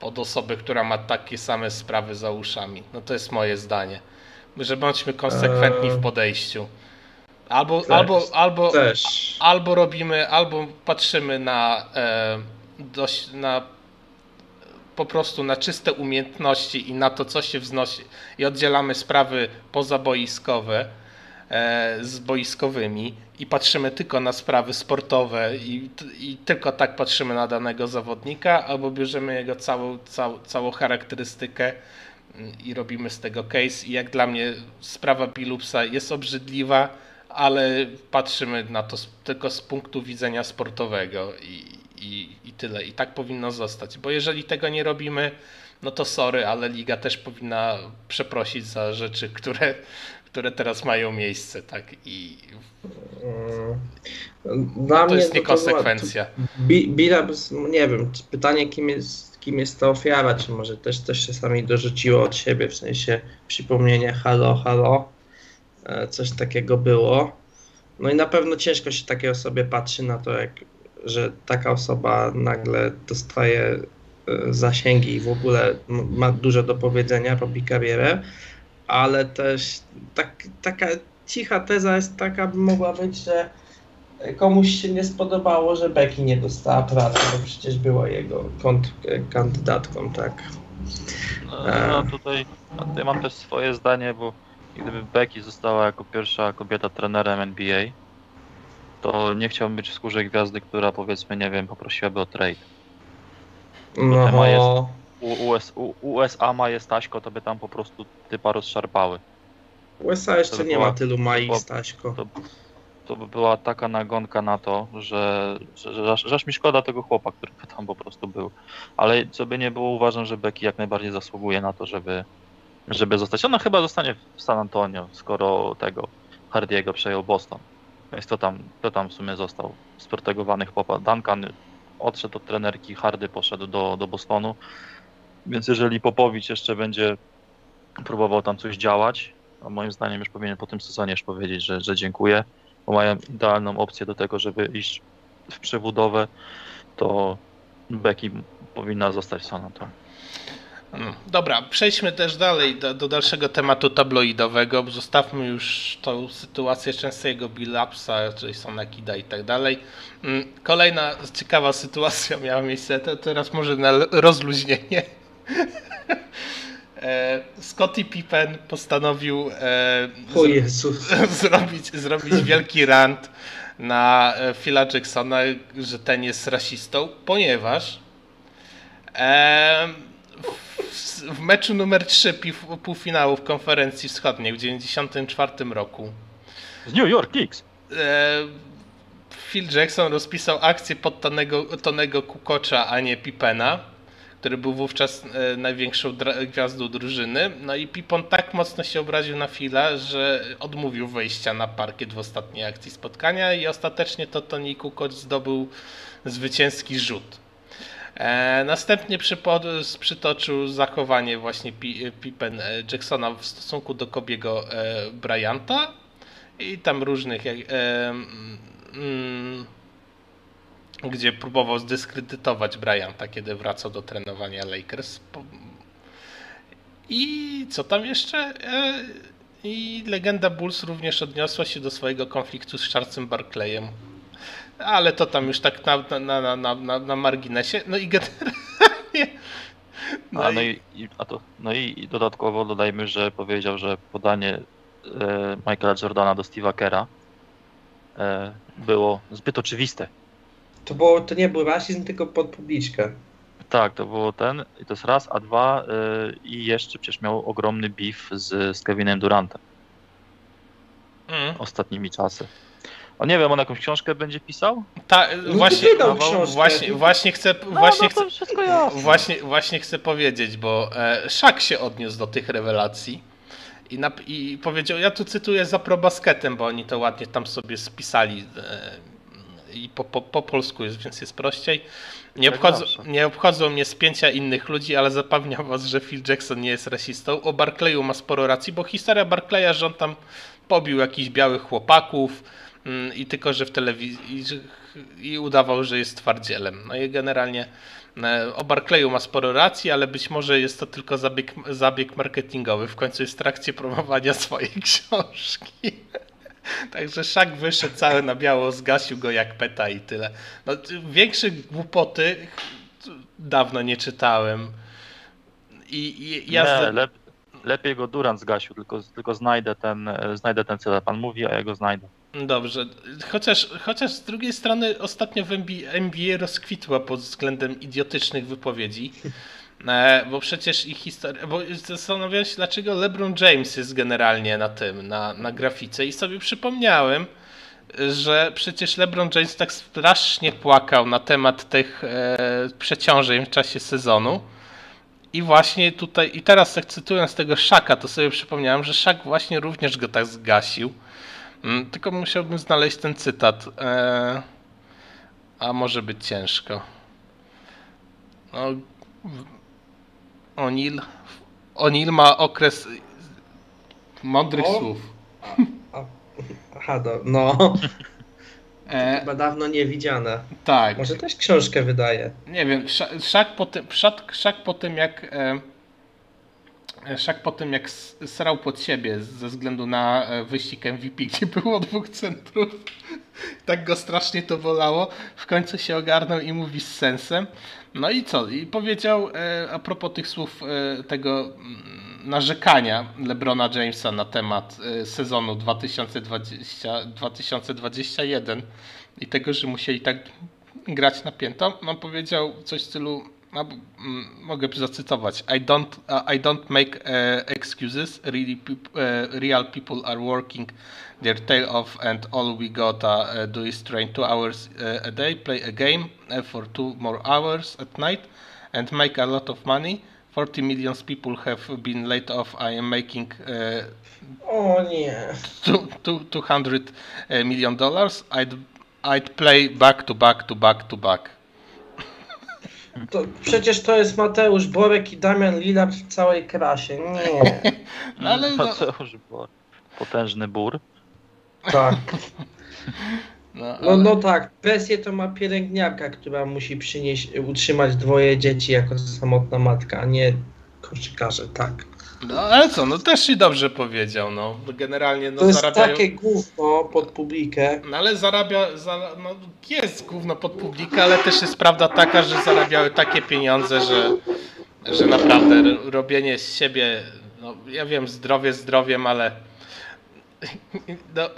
S1: od osoby, która ma takie same sprawy za uszami. No to jest moje zdanie. Że bądźmy konsekwentni w
S3: Eee.
S1: podejściu. Albo,
S3: Też.
S1: albo, albo,
S3: też.
S1: albo robimy, albo patrzymy na, e, dość, na po prostu na czyste umiejętności i na to, co się wznosi i oddzielamy sprawy pozaboiskowe e, z boiskowymi i patrzymy tylko na sprawy sportowe i, i tylko tak patrzymy na danego zawodnika, albo bierzemy jego całą, całą, całą charakterystykę i robimy z tego case. I jak dla mnie sprawa Bilupsa jest obrzydliwa, ale patrzymy na to tylko z punktu widzenia sportowego i, i, i tyle. I tak powinno zostać, bo jeżeli tego nie robimy, no to sorry, ale liga też powinna przeprosić za rzeczy, które, które teraz mają miejsce, tak? I
S3: Mm. Dla
S1: to jest niekonsekwencja.
S3: Bi- Billups, nie wiem, pytanie kim jest, kim jest ta ofiara, czy może też coś czasami dorzuciło od siebie, w sensie przypomnienie halo, halo, coś takiego było. No i na pewno ciężko się takiej osobie patrzy na to, jak, że taka osoba nagle dostaje e, zasięgi i w ogóle ma dużo do powiedzenia, robi karierę, ale też tak, taka cicha teza jest taka, by mogła być, że komuś się nie spodobało, że Becky nie dostała pracy, bo przecież była jego kandydatką, tak.
S2: No, no tutaj, tutaj mam też swoje zdanie, bo gdyby Becky została jako pierwsza kobieta trenerem NBA, to nie chciałbym być w skórze gwiazdy, która powiedzmy, nie wiem, poprosiłaby o trade.
S3: No,
S2: temat jest- U, US, USA ma jest Taśko, to by tam po prostu typa rozszarpały.
S3: USA jeszcze nie
S2: była-
S3: ma tylu Mai Staśko.
S2: to- To by była taka nagonka na to, że, że, że, że aż mi szkoda tego chłopa, który by tam po prostu był. Ale co by nie było, uważam, że Becky jak najbardziej zasługuje na to, żeby, żeby zostać. Ona chyba zostanie w San Antonio, skoro tego Hardiego przejął Boston. Więc to tam, to tam w sumie został sportegowany chłopa. Duncan odszedł od trenerki, Hardy poszedł do, do Bostonu. Więc jeżeli Popowicz jeszcze będzie próbował tam coś działać, a moim zdaniem już powinien po tym sezonie już powiedzieć, że, że dziękuję, bo mają idealną opcję do tego, żeby iść w przebudowę, to Becky powinna zostać w San Antonio.
S1: Dobra, przejdźmy też dalej do, do dalszego tematu tabloidowego. Zostawmy już tą sytuację częstego Billapsa, czyli Sonakida i tak dalej. Mm, Kolejna ciekawa sytuacja miała miejsce, to teraz może na rozluźnienie. E, Scottie Pippen postanowił e, zrobić, zrobić wielki rant na e, Phila Jacksona, że ten jest rasistą, ponieważ w, meczu numer 3 pi- półfinału w konferencji wschodniej w 1994 roku
S2: Z New York Knicks!
S1: e, Phil Jackson rozpisał akcję pod Tonego, Tonego Kukocza, a nie Pippena, który był wówczas e, największą gwiazdą drużyny. No i Pippon tak mocno się obraził na Phila, że odmówił wejścia na parkiet w ostatniej akcji spotkania i ostatecznie to Tony Kukoc zdobył zwycięski rzut. E, następnie przytoczył zachowanie właśnie Pi- Pippen e, Jacksona w stosunku do Kobiego e, Bryanta i tam różnych e, mm, gdzie próbował zdyskredytować Bryanta, kiedy wracał do trenowania Lakers. I co tam jeszcze? I legenda Bulls również odniosła się do swojego konfliktu z Charlesem Barkleyem. Ale to tam już tak na, na, na, na, na, na marginesie. No i generalnie.
S2: A, no, i, i, a to, no i, i dodatkowo dodajmy, że powiedział, że podanie e, Michaela Jordana do Steve'a Kera e, było zbyt oczywiste.
S3: To, było, to nie był rasizm, tylko pod publiczkę.
S2: Tak, to było ten, i to jest raz, a dwa, e, i jeszcze przecież miał ogromny beef z, z Kevinem Durantem
S1: Mm.
S2: ostatnimi czasy. O nie wiem, on jakąś książkę będzie pisał?
S1: Ta,
S3: No
S1: właśnie,
S3: wydał
S2: no,
S3: książkę.
S1: właśnie, właśnie chcę,
S2: No,
S1: właśnie
S2: no
S1: chcę. Właśnie, właśnie chcę powiedzieć, bo e, Szak się odniósł do tych rewelacji i, nap- i powiedział, ja tu cytuję za probasketem, bo oni to ładnie tam sobie spisali e, i po, po, po polsku jest, więc jest prościej. Nie,
S2: Jak
S1: obchodzą, nie obchodzą mnie spięcia innych ludzi, ale zapewniam was, że Phil Jackson nie jest rasistą. O Barclayu ma sporo racji, bo historia Barclaya, że on tam pobił jakichś białych chłopaków i tylko, że w telewizji i, udawał, że jest twardzielem. No i generalnie e, o Barclayu ma sporo racji, ale być może jest to tylko zabieg, zabieg marketingowy. W końcu jest w trakcie promowania swojej książki. Także Szak wyszedł cały na biało, zgasił go jak peta i tyle. No, ty- większe głupoty dawno nie czytałem. I, i ja
S2: Nie, lepiej go Durant zgasił, tylko, tylko znajdę ten, e, znajdę ten co pan mówi, a ja go znajdę.
S1: Dobrze, chociaż, chociaż z drugiej strony ostatnio w NBA, rozkwitła pod względem idiotycznych wypowiedzi. E, bo przecież ich historia. Bo zastanawiałem się, dlaczego LeBron James jest generalnie na tym, na, na grafice, i sobie przypomniałem, że przecież LeBron James tak strasznie płakał na temat tych e, przeciążeń w czasie sezonu. I właśnie tutaj, i teraz tak cytując tego Szaka, to sobie przypomniałem, że Szak właśnie również go tak zgasił. Mm, tylko musiałbym znaleźć ten cytat. E, a może być ciężko. No, O'Neill, O'Neill ma okres mądrych
S3: O.
S1: słów.
S3: Aha, do, no,
S1: E,
S3: chyba dawno nie widziane.
S1: tak.
S3: Może też książkę wydaje.
S1: Nie wiem, Sza- Szak po tym, Szak, Szak po tym jak e, Szak po tym jak srał pod siebie ze względu na e, wyścig MVP, gdzie było dwóch centrów, tak go strasznie to bolało, w końcu się ogarnął i mówi z sensem. No i co? I powiedział e, a propos tych słów e, tego mm, narzekania LeBrona Jamesa na temat e, sezonu 2020-2021 i tego, że musieli tak grać na piętą, no powiedział coś w stylu, no, mm, mogę zacytować, I don't, uh, I don't make uh, excuses, really peop- uh, real people are working their tail off and all we gotta uh, do is train two hours uh, a day, play a game for two more hours at night and make a lot of money. 40 million people have been laid off. I am making uh,
S3: O nie.
S1: two, two, 200 million dollars. I'd, I'd play back to back to back to back.
S3: To, przecież to jest Mateusz Borek i Damian Lillard w całej krasie. Nie.
S1: No ale no,
S2: Mateusz Bor. Potężny bór.
S3: Tak.
S1: no,
S3: No,
S1: ale,
S3: no tak, presję to ma pielęgniarka, która musi przynieść, utrzymać dwoje dzieci jako samotna matka, a nie koszykarze, tak.
S1: No ale co, no też i dobrze powiedział, no. Generalnie no
S3: To jest
S1: zarabiają...
S3: takie gówno pod publikę.
S1: No ale zarabia, za, no jest gówno pod publikę, ale też jest prawda taka, że zarabiały takie pieniądze, że, że naprawdę robienie z siebie, no ja wiem, zdrowie zdrowiem, ale no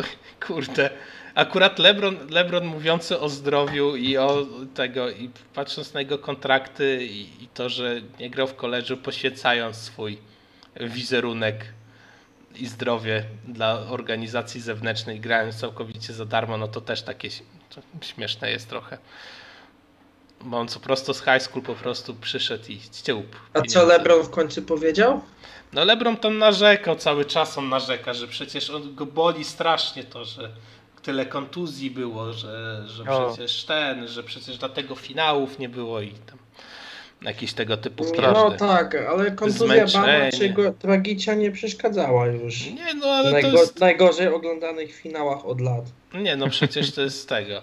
S1: kurde, akurat Lebron, Lebron mówiący o zdrowiu i o tego, i patrząc na jego kontrakty i, i to, że nie grał w koledżu, poświęcając swój wizerunek i zdrowie dla organizacji zewnętrznej, grając całkowicie za darmo, no to też takie śmieszne jest trochę. Bo on co prosto z high school po prostu przyszedł i ściął
S3: A co. LeBron w końcu powiedział?
S1: No LeBron tam narzekał cały czas, on narzeka, że przecież on go boli strasznie to, że tyle kontuzji było, że, że
S2: O.
S1: przecież ten, że przecież dlatego finałów nie było i tam jakieś tego typu
S3: No
S1: prawdy.
S3: tak, ale kontuzja. Bama czy go tragicia nie przeszkadzała już.
S1: Nie, no ale
S3: Najgo-
S1: to jest...
S3: Najgorzej oglądanych finałach od lat.
S1: Nie, no przecież to jest z tego.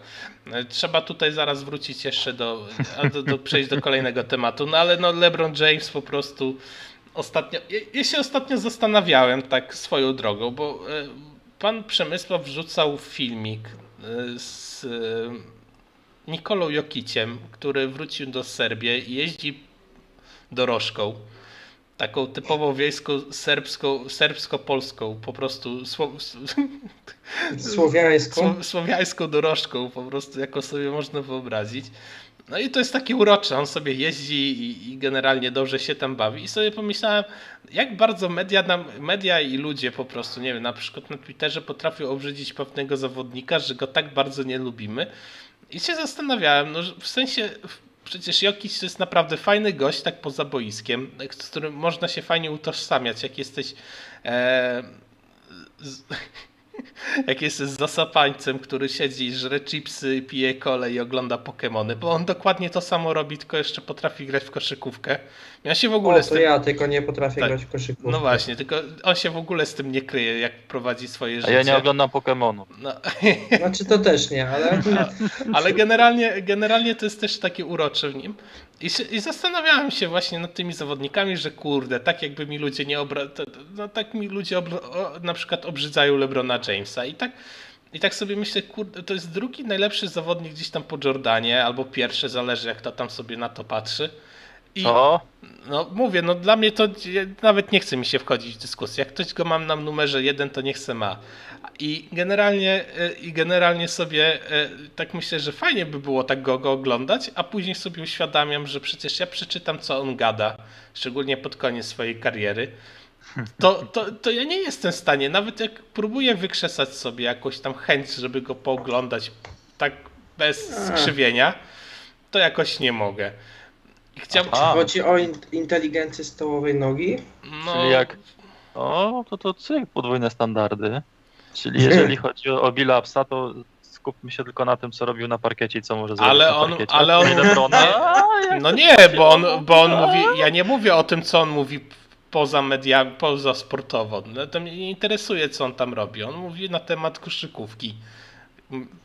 S1: Trzeba tutaj zaraz wrócić jeszcze do, do, do przejść do kolejnego tematu, no ale no LeBron James po prostu ostatnio, ja, ja się ostatnio zastanawiałem tak swoją drogą, bo e, pan Przemysław wrzucał filmik e, z e, Nikolą Jokiciem, który wrócił do Serbii i jeździ dorożką. Taką typowo wiejską, serbską, serbsko-polską, po prostu sło,
S3: Słowiańską.
S1: Sło- słowiańską dorożką, po prostu, jaką sobie można wyobrazić. No i to jest takie urocze, on sobie jeździ i, i generalnie dobrze się tam bawi. I sobie pomyślałem, jak bardzo media, nam, media i ludzie po prostu, nie wiem, na przykład na Twitterze potrafią obrzydzić pewnego zawodnika, że go tak bardzo nie lubimy. I się zastanawiałem, no w sensie, przecież Jokic to jest naprawdę fajny gość, tak poza boiskiem, z którym można się fajnie utożsamiać, jak jesteś... E, z, jak jest z zasapańcem, który siedzi, żre chipsy, pije kole i ogląda Pokemony, bo on dokładnie to samo robi, tylko jeszcze potrafi grać w koszykówkę. Ja się w ogóle
S3: O,
S1: z
S3: to
S1: tym...
S3: ja tylko nie potrafię
S1: Tak.
S3: grać w koszykówkę.
S1: No właśnie, tylko on się w ogóle z tym nie kryje, jak prowadzi swoje
S2: A
S1: życie.
S2: ja nie oglądam Pokemonów.
S1: No,
S3: Znaczy to też nie, ale
S1: ale generalnie, generalnie to jest też takie urocze w nim. I, I zastanawiałem się właśnie nad tymi zawodnikami, że kurde, tak jakby mi ludzie nie obra... No, tak mi ludzie o, na przykład obrzydzają LeBrona Jamesa i tak i tak sobie myślę, kurde, to jest drugi najlepszy zawodnik gdzieś tam po Jordanie, albo pierwszy, zależy jak to tam sobie na to patrzy. I
S2: O,
S1: no mówię, no dla mnie to nawet nie chce mi się wchodzić w dyskusję. Jak ktoś go mam na numerze jeden, to nie chce ma. I generalnie, e, I generalnie sobie e, tak myślę, że fajnie by było tak go, go oglądać, a później sobie uświadamiam, że przecież ja przeczytam, co on gada, szczególnie pod koniec swojej kariery. To, to, to ja nie jestem w stanie, nawet jak próbuję wykrzesać sobie jakąś tam chęć, żeby go pooglądać tak bez skrzywienia, to jakoś nie mogę. Chciałbym.
S2: A.
S3: Chodzi o in- inteligencję stołowej nogi?
S1: No,
S2: Czyli jak. O, to to cyk, podwójne standardy. Czyli jeżeli chodzi o, o Billapsa, to skupmy się tylko na tym, co robił na parkiecie i co może zrobić
S1: Ale
S2: na
S1: on-
S2: parkiecie.
S1: ale on-
S2: Nie
S1: No nie, bo on, bo on mówi. Ja nie mówię o tym, co on mówi poza mediami, poza sportowo. No, to mnie nie interesuje, co on tam robi. On mówi na temat koszykówki,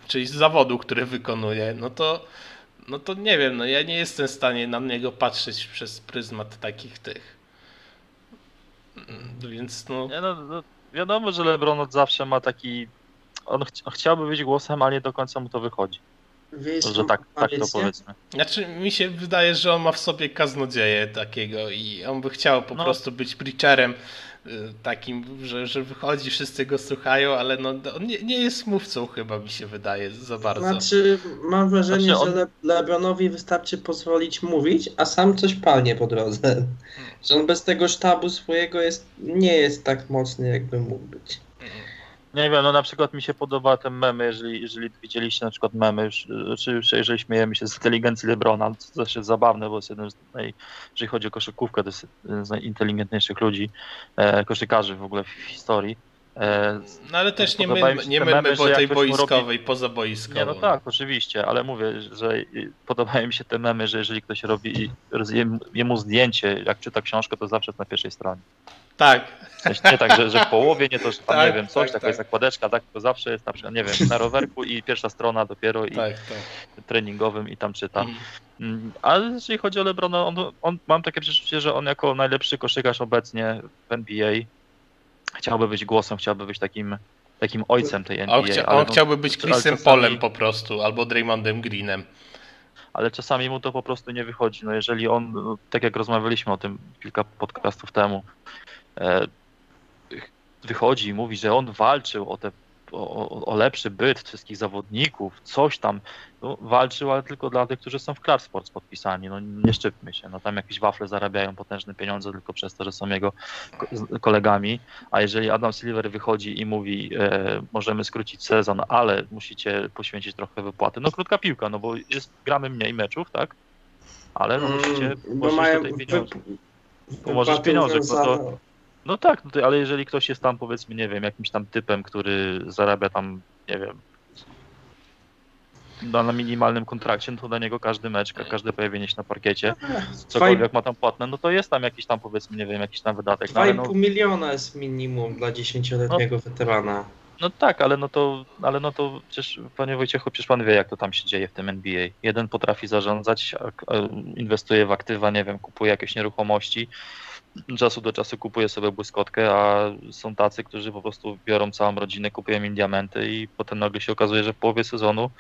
S1: czyli z zawodu, który wykonuje. No to, no to nie wiem, no ja nie jestem w stanie na niego patrzeć przez pryzmat takich tych. Mm, Więc no.
S2: Nie, no, no, wiadomo, że LeBron od zawsze ma taki. On chci- chciałby być głosem, ale nie do końca mu to wychodzi.
S3: Wiesz,
S2: Że tak, tak to powiedzmy.
S1: Znaczy, mi się wydaje, że on ma w sobie kaznodzieję takiego i on by chciał po
S2: No.
S1: prostu być preacherem takim, że, że wychodzi, wszyscy go słuchają, ale no, on nie, nie jest mówcą chyba, mi się wydaje, za bardzo.
S3: Znaczy, mam wrażenie,
S2: Znaczy, on-
S3: że Le Lebronowi wystarczy pozwolić mówić, a sam coś palnie po drodze. Że on bez tego sztabu swojego jest, nie jest tak mocny, jakby mógł być.
S2: Nie wiem, no na przykład mi się podoba ten memy, jeżeli, jeżeli widzieliście na przykład memy, czy już jeżeli śmiejemy się z inteligencji Lebrona, to też jest zabawne, bo jest jeden z naj, jeżeli chodzi o koszykówkę, to jest jeden z najinteligentniejszych ludzi, e, koszykarzy w ogóle w historii. E,
S1: No ale też nie my, nie
S2: memy,
S1: bo tej
S2: mu robi-
S1: boiskowej, poza boiskową.
S2: nie, no tak, oczywiście, ale mówię, że podobają mi się te memy, że jeżeli ktoś robi jemu zdjęcie, jak czyta książkę, to zawsze jest na pierwszej stronie.
S1: Tak,
S2: nie tak, że, że w połowie, nie to, że tam
S1: Tak,
S2: nie wiem, coś,
S1: tak,
S2: taka
S1: tak.
S2: jest zakładeczka, tak, to zawsze jest na przykład, nie wiem, na rowerku i pierwsza strona dopiero i
S1: tak, tak.
S2: treningowym i tam czyta.
S1: Mm.
S2: Mm, Ale jeżeli chodzi o LeBrona, on, on, mam takie przeczucie, że on jako najlepszy koszykarz obecnie w NBA chciałby być głosem, chciałby być takim, takim ojcem tej NBA.
S1: On, chcia, on
S2: no-
S1: chciałby być Chrisem
S2: czasami-
S1: Polem po prostu, albo Draymondem Greenem.
S2: ale czasami mu to po prostu nie wychodzi. No jeżeli on, tak jak rozmawialiśmy o tym kilka podcastów temu, e, wychodzi i mówi, że on walczył o te o, o- lepszy byt wszystkich zawodników, coś tam, no, walczył, ale tylko dla tych, którzy są w Club Sports podpisani, no nie szczypmy się, no tam jakieś wafle zarabiają potężne pieniądze tylko przez to, że są jego kolegami, a jeżeli Adam Silver wychodzi i mówi, e, możemy skrócić sezon, ale musicie poświęcić trochę wypłaty, no krótka piłka, no bo jest, gramy mniej meczów, tak? Ale no musicie
S3: Mm, bo mają
S2: tutaj pieniądze.
S3: wyp-
S2: Pomożesz pieniążek, no to- No tak, no to, ale jeżeli ktoś jest tam powiedzmy, nie wiem, jakimś tam typem, który zarabia tam, nie wiem, na, na minimalnym kontrakcie, no to dla niego każdy mecz, ka- każde pojawienie się na parkiecie, cokolwiek ma tam płatne, no to jest tam jakiś tam powiedzmy, nie wiem, jakiś tam wydatek. No, ale no,
S3: 2,5 miliona jest minimum dla 10-letniego weterana.
S2: no tak, ale no to, ale no to przecież, panie Wojciechu, przecież pan wie, jak to tam się dzieje w tym NBA. Jeden potrafi zarządzać, inwestuje w aktywa, nie wiem, kupuje jakieś nieruchomości, czasu do czasu kupuje sobie błyskotkę, a są tacy, którzy po prostu biorą całą rodzinę, kupują im diamenty i potem nagle się okazuje, że w połowie sezonu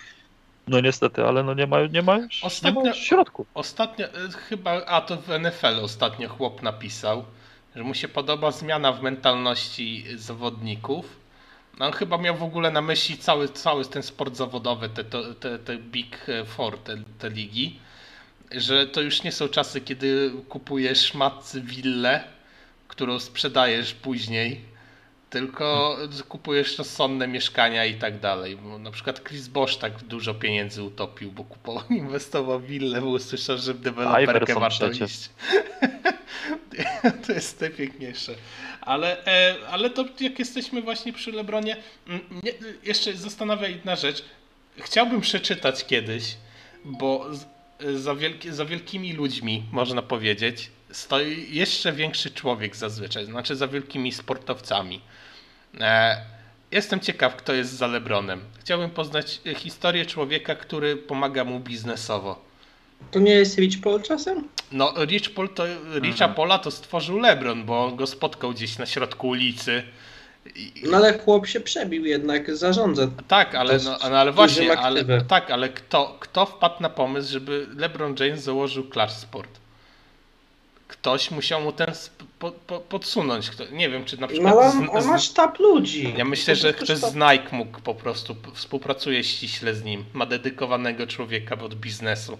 S2: no niestety, ale no nie ma, nie ma już
S1: Ostatnio-
S2: nie ma środku.
S1: Ostatnio, y, chyba, a to w NFL ostatnio chłop napisał, że mu się podoba zmiana w mentalności zawodników. No, on chyba miał w ogóle na myśli cały, cały ten sport zawodowy, te, te, te, te Big Four, te, te ligi, że to już nie są czasy, kiedy kupujesz matcy willę, którą sprzedajesz później, tylko kupujesz rozsądne mieszkania i tak dalej. Bo na przykład Chris Bosch tak dużo pieniędzy utopił, bo kupował, inwestował w willę, bo usłyszał, że w deweloperkę warto
S2: przecież.
S1: iść. to jest najpiękniejsze. Ale, e, ale to jak jesteśmy właśnie przy Lebronie, mm, jeszcze zastanawia jedna rzecz. Chciałbym przeczytać kiedyś, bo za, wielki, za wielkimi ludźmi, można powiedzieć, stoi jeszcze większy człowiek zazwyczaj, znaczy za wielkimi sportowcami. E, jestem ciekaw, kto jest za Lebronem. Chciałbym poznać e, historię człowieka, który pomaga mu biznesowo.
S3: To nie jest Rich Paul czasem?
S1: No, Rich Paul to, Richa Pola to stworzył LeBron, bo on go spotkał gdzieś na środku ulicy.
S3: No ale chłop się przebił jednak, zarządza.
S1: tak, ale, no, no, ale właśnie, ale, tak, ale kto, kto wpadł na pomysł, żeby LeBron James założył Clash Sport? ktoś musiał mu ten po, po, podsunąć. Kto, nie wiem, czy na przykład.
S3: No on, ma sztab ludzi.
S1: ja myślę, że ktoś z Nike mógł po prostu współpracuje ściśle z nim. Ma dedykowanego człowieka od biznesu.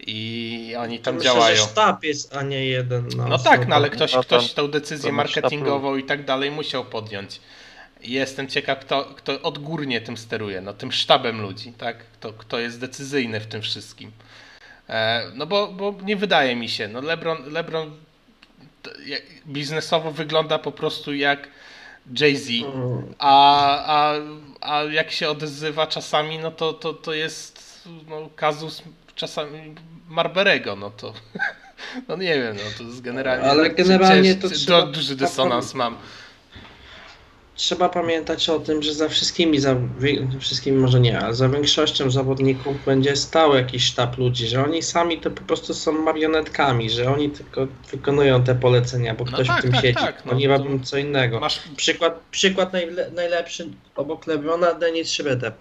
S1: I oni tam
S3: Myślę,
S1: działają.
S3: że sztab jest, a nie jeden. No,
S1: No tak, no ale ktoś,
S2: No
S1: ktoś tą decyzję marketingową i tak dalej musiał podjąć. I Jestem ciekaw, kto, kto odgórnie tym steruje, no tym sztabem ludzi, tak? Kto, kto jest decyzyjny w tym wszystkim. E, no bo, bo nie wydaje mi się, no LeBron, LeBron biznesowo wygląda po prostu jak Jay-Z, a, a, a jak się odzywa czasami, no to, to, to jest no, kazus czasami Marberego, no to no nie wiem, no to jest generalnie
S3: Ale generalnie to trzeba-
S1: duży dysonans mam.
S3: Trzeba pamiętać o tym, że za wszystkimi, za wszystkimi może nie, ale za większością zawodników będzie stał jakiś sztab ludzi, że oni sami to po prostu są marionetkami, że oni tylko wykonują te polecenia, bo
S1: No
S3: ktoś
S1: tak,
S3: w tym
S1: tak,
S3: siedzi.
S1: tak, no
S3: oni robią co innego.
S1: Masz
S3: Przykład, przykład najle, najlepszy obok Lebrona, Denis Schroeder.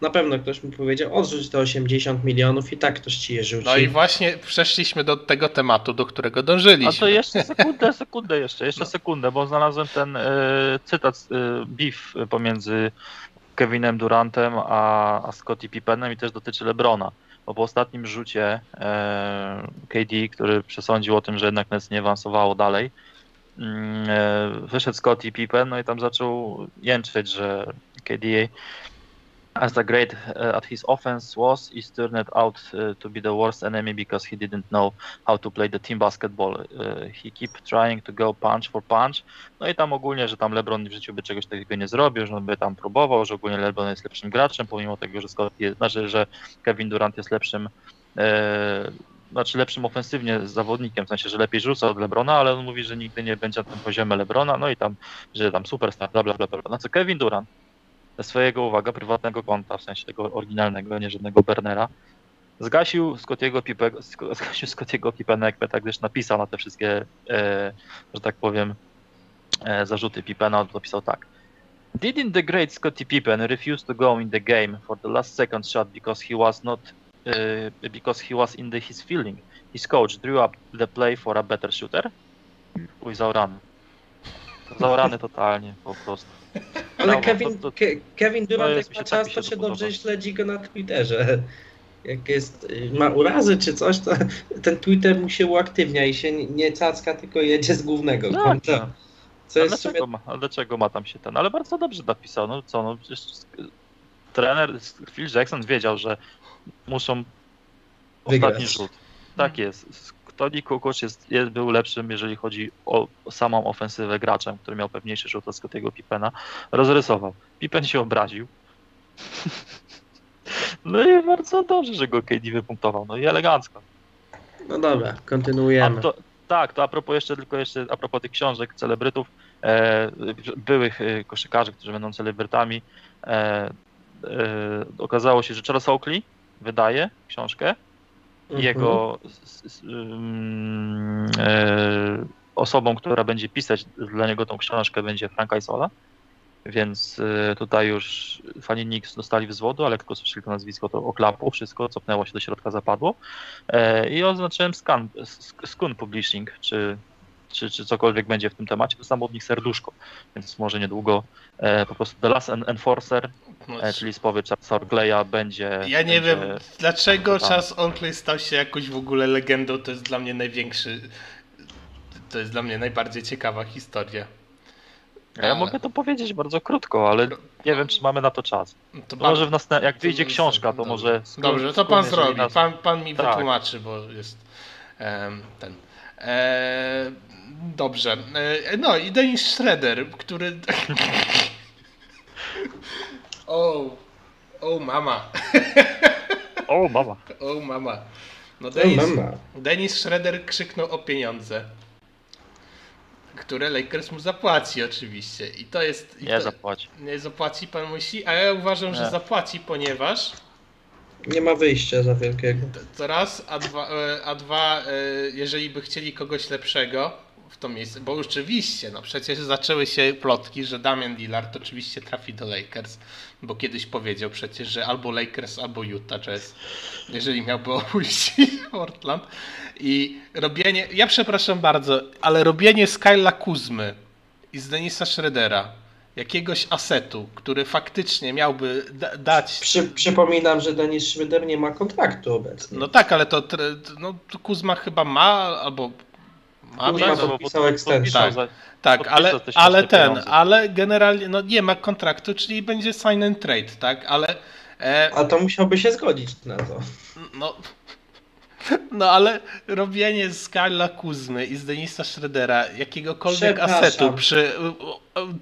S3: Na pewno ktoś mu powiedział, odrzuć te 80 milionów i tak ktoś ci je rzuci.
S1: No i właśnie przeszliśmy do tego tematu, do którego
S2: A
S1: dążyliśmy.
S2: to jeszcze sekundę, sekundę jeszcze, jeszcze sekundę, bo znalazłem ten e, cytat, e, beef pomiędzy Kevinem Durantem a, a Scottie Pippenem i też dotyczy Lebrona. Bo po ostatnim rzucie e, KD, który przesądził o tym, że jednak Nets nie awansowało dalej, mm, e, wyszedł Scottie Pippen, no i tam zaczął jęczeć, że KD as the great uh, at his offense was, he turned out uh, to be the worst enemy because he didn't know how to play the team basketball. Uh, he keep trying to go punch for punch. No i tam ogólnie, że tam LeBron w życiu by czegoś takiego nie zrobił, że on by tam próbował, że ogólnie LeBron jest lepszym graczem, pomimo tego, że Scott jest, znaczy, że Kevin Durant jest lepszym e, znaczy lepszym ofensywnie zawodnikiem, w sensie, że lepiej rzuca od LeBrona, ale on mówi, że nigdy nie będzie na tym poziomie LeBrona, no i tam, że tam superstar, bla bla bla bla. No co Kevin Durant swojego, uwaga, prywatnego konta, w sensie tego oryginalnego, nie żadnego Bernera, zgasił Scottiego Pipego, zgasił Scottiego Pipenekpeta, gdyż napisał na te wszystkie, e, że tak powiem, e, zarzuty Pipena, napisał tak. Didn't the great Scottie Pippen refuse to go in the game for the last second shot because he was not uh, because he was in the, his feeling? His coach drew up the play for a better shooter? Uj, zaorany. Zaorany totalnie, po prostu.
S3: Ale
S2: No,
S3: Kevin,
S2: to- to-
S3: Ke, Kevin Durant jak ma
S2: tak
S3: czas, to
S2: się to
S3: dobrze
S2: podoba.
S3: śledzi go na Twitterze. Jak jest, y, ma urazy czy coś, to ten Twitter mu się uaktywnia i się nie- cacka, tylko jedzie z głównego
S2: No,
S3: konta.
S2: no.
S3: Co jest w sumie
S2: dlaczego, ma, dlaczego ma tam się ten? Ale bardzo dobrze napisał. No co, no przecież trener Phil Jackson wiedział, że muszą ostatni
S3: Wygrać.
S2: rzut. Tak jest. Tony Kukoc jest, jest, był lepszym, jeżeli chodzi o samą ofensywę graczem, który miał pewniejszy rzut od Scottiego Pippena. Rozrysował. Pippen się obraził. No i bardzo dobrze, że go KD wypunktował. No i elegancko.
S3: No dobra, kontynuujemy.
S2: to, tak, to a propos jeszcze tylko jeszcze a propos tych książek, celebrytów, e, byłych e, koszykarzy, którzy będą celebrytami, e, e, okazało się, że Charles Oakley wydaje książkę
S3: Mhm.
S2: jego e, osobą, która będzie pisać dla niego tą książkę będzie Frank Isola. Więc e, tutaj już fani Knicks dostali wzwodu, ale tylko słyszeli to nazwisko, to oklapło, wszystko cofnęło się do środka, zapadło. E, I oznaczyłem scan, sk- Skun Publishing, czy, czy, czy cokolwiek będzie w tym temacie. Dostałem od nich serduszko, więc może niedługo e, po prostu The Last En- Enforcer,
S1: No,
S2: e, czyli spowiedź Charlesa Oakleya będzie...
S1: ja nie
S2: będzie,
S1: wiem, dlaczego. Charles Oakley stał się jakoś w ogóle legendą, to jest dla mnie największy, to jest dla mnie najbardziej ciekawa historia.
S2: Ja
S1: Ale-
S2: mogę to powiedzieć bardzo krótko, ale nie wiem, czy mamy na to czas.
S1: To pan-
S2: może w następ... jak wyjdzie książka, to może...
S1: Dobrze, to pan zrobi.
S2: nas-
S1: Pan, pan mi
S2: Tak.
S1: wytłumaczy, bo jest em, ten. E, dobrze. E, no i Dennis Schroeder, który. o, o mama.
S2: O, mama.
S1: O mama. No Dennis,
S3: mama.
S1: Dennis Schroeder krzyknął o pieniądze. Które Lakers mu zapłaci oczywiście. I to jest. i
S2: Nie
S1: to,
S2: zapłaci.
S1: nie zapłaci pan musi, a ja uważam, że
S2: Nie.
S1: zapłaci, ponieważ
S3: Nie ma wyjścia za wielkiego.
S1: To raz, a dwa, e, a dwa, e, jeżeli by chcieli kogoś lepszego w to miejsce, bo oczywiście, no przecież zaczęły się plotki, że Damian Lillard oczywiście trafi do Lakers, bo kiedyś powiedział przecież, że albo Lakers, albo Utah Jazz, jeżeli miałby opuścić Portland. I robienie, ja przepraszam bardzo, ale robienie Skyla Kuzmy i z Denisa Schroedera jakiegoś asetu, który faktycznie miałby da dać.
S3: Przy, przypominam, że Denis Schroeder nie ma kontraktu obecnie.
S1: No tak, ale to, no, to Kuzma chyba ma, albo ma,
S3: Kuzma
S1: tak?
S3: to- podpisał extension.
S1: Tak. Tak, ale, ale ten,
S2: pieniądze.
S1: ale generalnie no nie ma kontraktu, czyli będzie sign and trade, tak? Ale e,
S3: A to musiałby się zgodzić na to.
S1: no, no ale robienie z Kyla Kuzmy i z Denisa Schroedera jakiegokolwiek asetu przy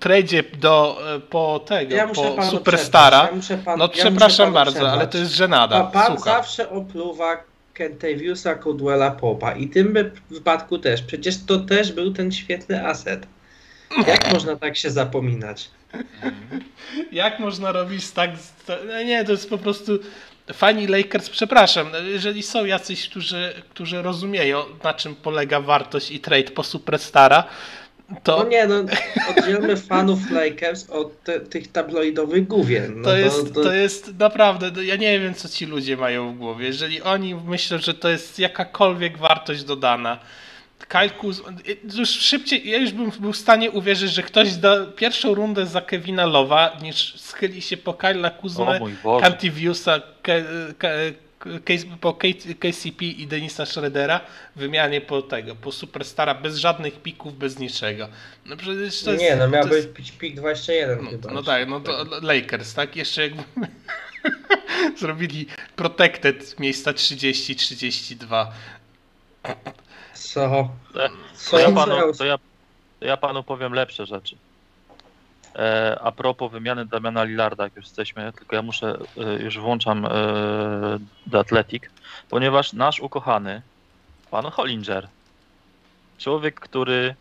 S1: tradzie do e, po tego,
S3: Ja
S1: po Superstara.
S3: ja pan-
S1: no przepraszam bardzo,
S3: przerwać.
S1: ale to jest żenada.
S3: A pan
S1: Słucham.
S3: zawsze opluwa Kentaviusa Caldwella Popa i tym wy- wypadku też. Przecież to też był ten świetny aset. Jak można tak się zapominać?
S1: Jak można robić tak? no Nie, to jest po prostu. Fani Lakers, przepraszam, jeżeli są jacyś, którzy, którzy rozumieją, na czym polega wartość i trade po Superstara, to,
S3: No nie, no oddzielmy fanów Lakers od te, tych tabloidowych główien. No
S1: to, jest, to jest naprawdę, no ja nie wiem, co ci ludzie mają w głowie. Jeżeli oni myślą, że to jest jakakolwiek wartość dodana, Kyle Kuzma, już szybciej, ja już bym był w stanie uwierzyć, że ktoś da pierwszą rundę za Kevina Lowa, niż schyli się po Kyla Kuzmę. Cantiviusa, po KCP i Denisa Schroedera w wymianie po tego, po Superstara, bez żadnych pików, bez niczego. No przecież to jest,
S3: Nie, no miał
S1: to jest,
S3: być pik 21
S1: no,
S3: chyba.
S1: no tak, no to Lakers, tak? Jeszcze jakby zrobili protected miejsca 30-32.
S3: Co?
S2: To ja,
S3: Co
S2: panu,
S3: ja-
S2: to, ja, to ja panu powiem lepsze rzeczy. E, a propos wymiany Damiana Lillarda, jak już jesteśmy, tylko ja muszę, e, już włączam e, The Athletic, ponieważ nasz ukochany, pan Hollinger, człowiek, który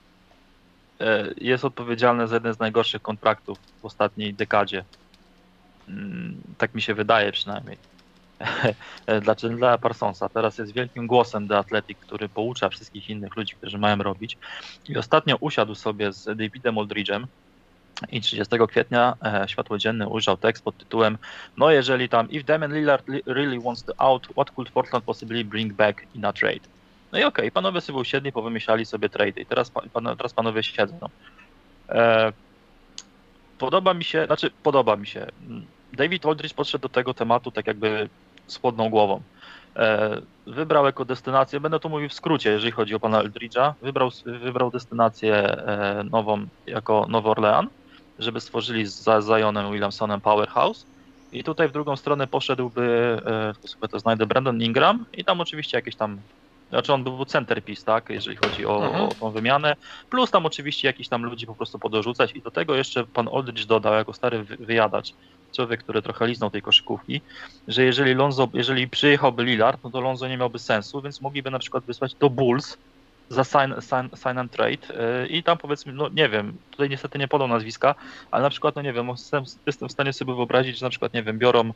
S2: e, jest odpowiedzialny za jeden z najgorszych kontraktów w ostatniej dekadzie, Mm, tak mi się wydaje przynajmniej, dla Chandlera Parsonsa. Teraz jest wielkim głosem The Athletic, który poucza wszystkich innych ludzi, którzy mają robić. I ostatnio usiadł sobie z Davidem Aldridge'em i 30 kwietnia e, światło dzienne ujrzał tekst pod tytułem No jeżeli tam if Damian Lillard li- really wants to out, what could Portland possibly bring back in a trade? No i okej, panowie sobie usiedli, powymyślali sobie trade i teraz, pa- pan, teraz panowie siedzą. E, podoba mi się, znaczy podoba mi się. David Aldridge podszedł do tego tematu tak jakby z chłodną głową. E, wybrał jako destynację, będę to mówił w skrócie, jeżeli chodzi o pana Eldridge'a, wybrał, wybrał destynację e, nową jako Nowy Orlean, żeby stworzyli za Zionem Williamsonem Powerhouse. I tutaj w drugą stronę poszedłby, e, to sobie to znajdę, Brandon Ingram i tam oczywiście jakieś tam, znaczy on był centerpiece, tak, jeżeli chodzi o,
S1: Mhm.
S2: o tą wymianę, plus tam oczywiście jakiś tam ludzi po prostu podorzucać i do tego jeszcze pan Aldridge dodał, jako stary wy- wyjadacz, człowiek, który trochę liznął tej koszykówki, że jeżeli Lonzo, jeżeli przyjechałby Lillard, no to Lonzo nie miałby sensu, więc mogliby na przykład wysłać do Bulls za sign, sign, sign and trade yy, i tam powiedzmy, no nie wiem, tutaj niestety nie podał nazwiska, ale na przykład, no nie wiem, jestem, jestem w stanie sobie wyobrazić, że na przykład, nie wiem, biorą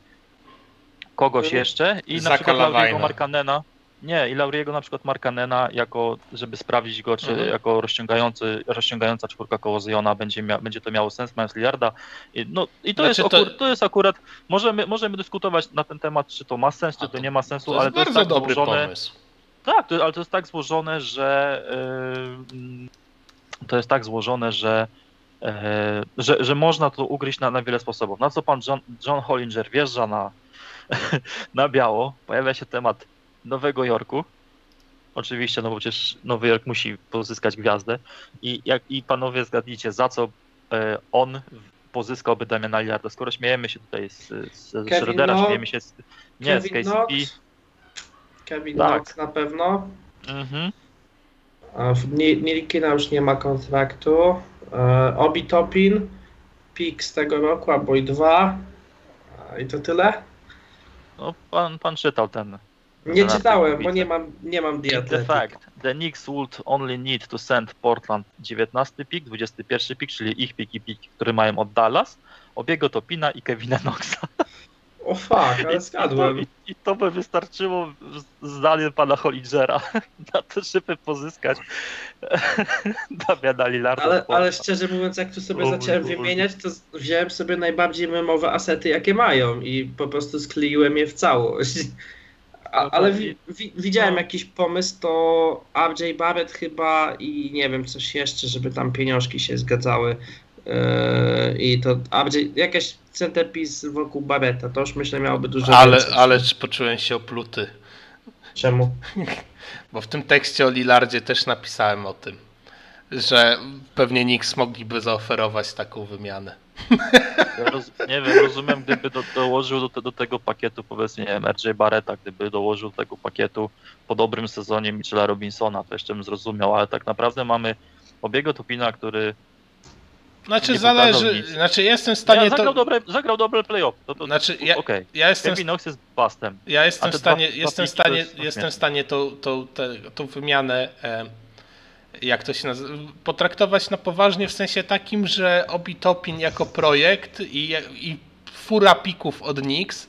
S2: kogoś
S3: Mhm.
S2: jeszcze i na
S1: Zaka
S2: przykład Lauriego
S1: Lavina.
S2: Markanena, nie, i Lauriego na przykład Markanena jako, żeby sprawdzić go, czy
S1: Mhm.
S2: jako rozciągający, rozciągająca czwórka koło Ziona będzie, mia, będzie to miało sens, mając Lillarda. I, no, i to,
S1: Znaczy
S2: jest,
S1: to-
S2: to jest akurat, możemy, możemy dyskutować na ten temat, czy to ma sens, czy to,
S1: to-
S2: nie ma sensu,
S1: To
S2: ale to jest tak
S1: dobry
S2: złożone,
S1: pomysł.
S2: tak, to, ale to jest tak złożone, że yy, to jest tak złożone, że, yy, że, że można to ugryźć na, na wiele sposobów. Na co pan John, John Hollinger wjeżdża na, na biało, pojawia się temat Nowego Jorku. Oczywiście, no bo przecież Nowy Jork musi pozyskać gwiazdę. I, jak, i panowie zgadnijcie, za co e, on pozyskałby Damiana Lillarda. Skoro śmiejemy się tutaj z, z Schroedera, śmiejemy się z, nie, z
S3: Kevin
S2: KCP.
S3: Knox, Kevin
S2: Tak.
S3: Knox na pewno.
S2: Mhm.
S3: Nilkina już nie ma kontraktu. E, Obi Topin, pik z tego roku, albo i dwa. I to tyle?
S2: No, pan, pan czytał ten.
S3: Nie czytałem, bo nie mam, nie mam The
S2: The fact, the Knicks would only need to send Portland 19 pik, 21 pik, czyli ich pik i pik, które mają od Dallas, Obiego Topina i Kevina Knoxa.
S3: O fuck, ale zgadłem.
S2: I, I to by wystarczyło z- zdaniem pana Hollingera na to, żeby pozyskać Damiana Lillarda.
S3: Ale, ale szczerze mówiąc, jak tu sobie zacząłem wymieniać, to wziąłem sobie najbardziej memowe asety, jakie mają i po prostu skleiłem je w całość. A, ale wi, wi, widziałem
S2: no.
S3: jakiś pomysł, to RJ Barrett chyba i nie wiem, coś jeszcze, żeby tam pieniążki się zgadzały. Yy, I to RJ, jakaś centerpiece wokół Barretta, to już myślę miałoby dużo
S1: Ale,
S3: więcej.
S1: ale poczułem się opluty?
S3: Czemu?
S1: Bo w tym tekście o Lillardzie też napisałem o tym, że pewnie Knicks mogliby zaoferować taką wymianę.
S2: Ja roz, nie wiem, rozumiem, gdyby do, dołożył do, te, do tego pakietu, powiedzmy, nie wiem, RJ Barretta, gdyby dołożył do tego pakietu po dobrym sezonie Michela Robinsona, to jeszcze bym zrozumiał, ale tak naprawdę mamy Obiego Tupina, który
S1: Znaczy zależy,
S2: nic.
S1: znaczy jestem w stanie
S2: ja, zagrał,
S1: to...
S2: dobre, zagrał dobre playoff. To, to,
S1: Znaczy ja,
S2: Okej,
S1: ja jestem
S2: Kevin Knox jest bustem.
S1: Ja jestem w stanie,
S2: dwa-
S1: jestem w stanie, jestem w stanie tą, tą, tę- tą wymianę, e, jak to się nazywa, potraktować na poważnie w sensie takim, że Obi Topin jako projekt i, i fura pików od Knicks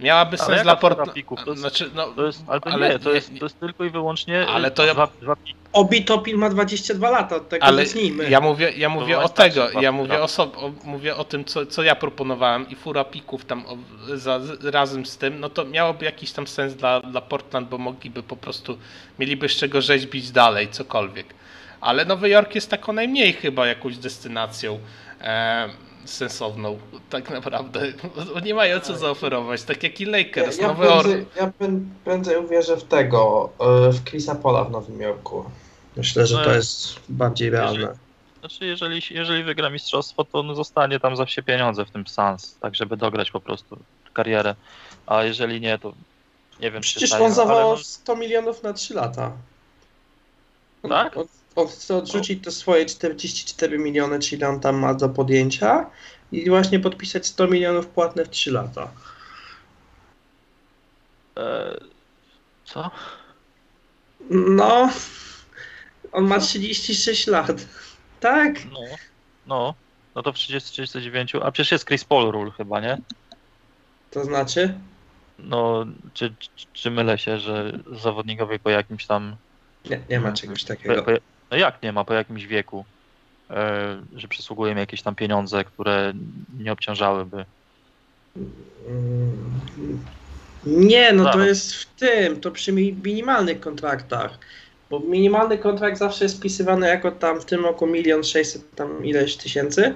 S1: miałaby
S2: Ale
S1: sens dla
S2: fura
S1: Port...
S2: pików? To jest-
S1: Znaczy, no,
S2: To jest, ale to
S1: ale
S2: nie, to jest, to jest tylko i wyłącznie
S1: Ale to ja-
S2: dwa, dwa piki.
S3: Obi Topin ma 22 lata, od tego
S1: ale
S3: zacznijmy.
S1: ja mówię, ja mówię o
S2: starszy
S1: tego, ja mówię
S2: prawda?
S1: o, sob, o, mówię o tym, co, co ja proponowałem i fura pików tam o, za, z- razem z tym, no to miałoby jakiś tam sens dla, dla Portland, bo mogliby po prostu, mieliby z czego rzeźbić dalej, cokolwiek. Ale Nowy Jork jest taką najmniej chyba jakąś destynacją e, sensowną, tak naprawdę. Nie mają co zaoferować, tak jak i Lakers,
S3: ja, ja,
S1: Nowy Jork.
S3: ja prę- prędzej uwierzę w tego, e, w Chrisa Pola w Nowym Jorku. Myślę, że to jest bardziej realne.
S2: Znaczy, jeżeli, jeżeli wygra mistrzostwo, to on zostanie tam za wsie pieniądze w tym Sans, tak żeby dograć po prostu karierę. A jeżeli nie, to nie wiem, czy
S3: Przecież
S2: stanie,
S3: on zawołał
S2: ale no,
S3: 100 milionów na 3 lata.
S2: Tak?
S3: On, on chce odrzucić te swoje 44 miliony, czyli on tam ma do podjęcia i właśnie podpisać 100 milionów płatne w 3 lata.
S2: e, co?
S3: No, on ma 36 lat. Tak?
S2: No, no, no to w 30-39, a przecież jest Chris Paul rule chyba, nie?
S3: To znaczy?
S2: No, czy, czy, czy mylę się, że zawodnikowi po jakimś tam
S3: Nie, nie ma czegoś
S2: Po,
S3: takiego.
S2: po, no jak nie ma po jakimś wieku, e, że przysługujemy jakieś tam pieniądze, które nie obciążałyby.
S3: Nie, no to jest w tym, to przy mi- minimalnych kontraktach. Bo minimalny kontrakt zawsze jest wpisywany jako tam w tym roku milion sześćset tam ileś tysięcy,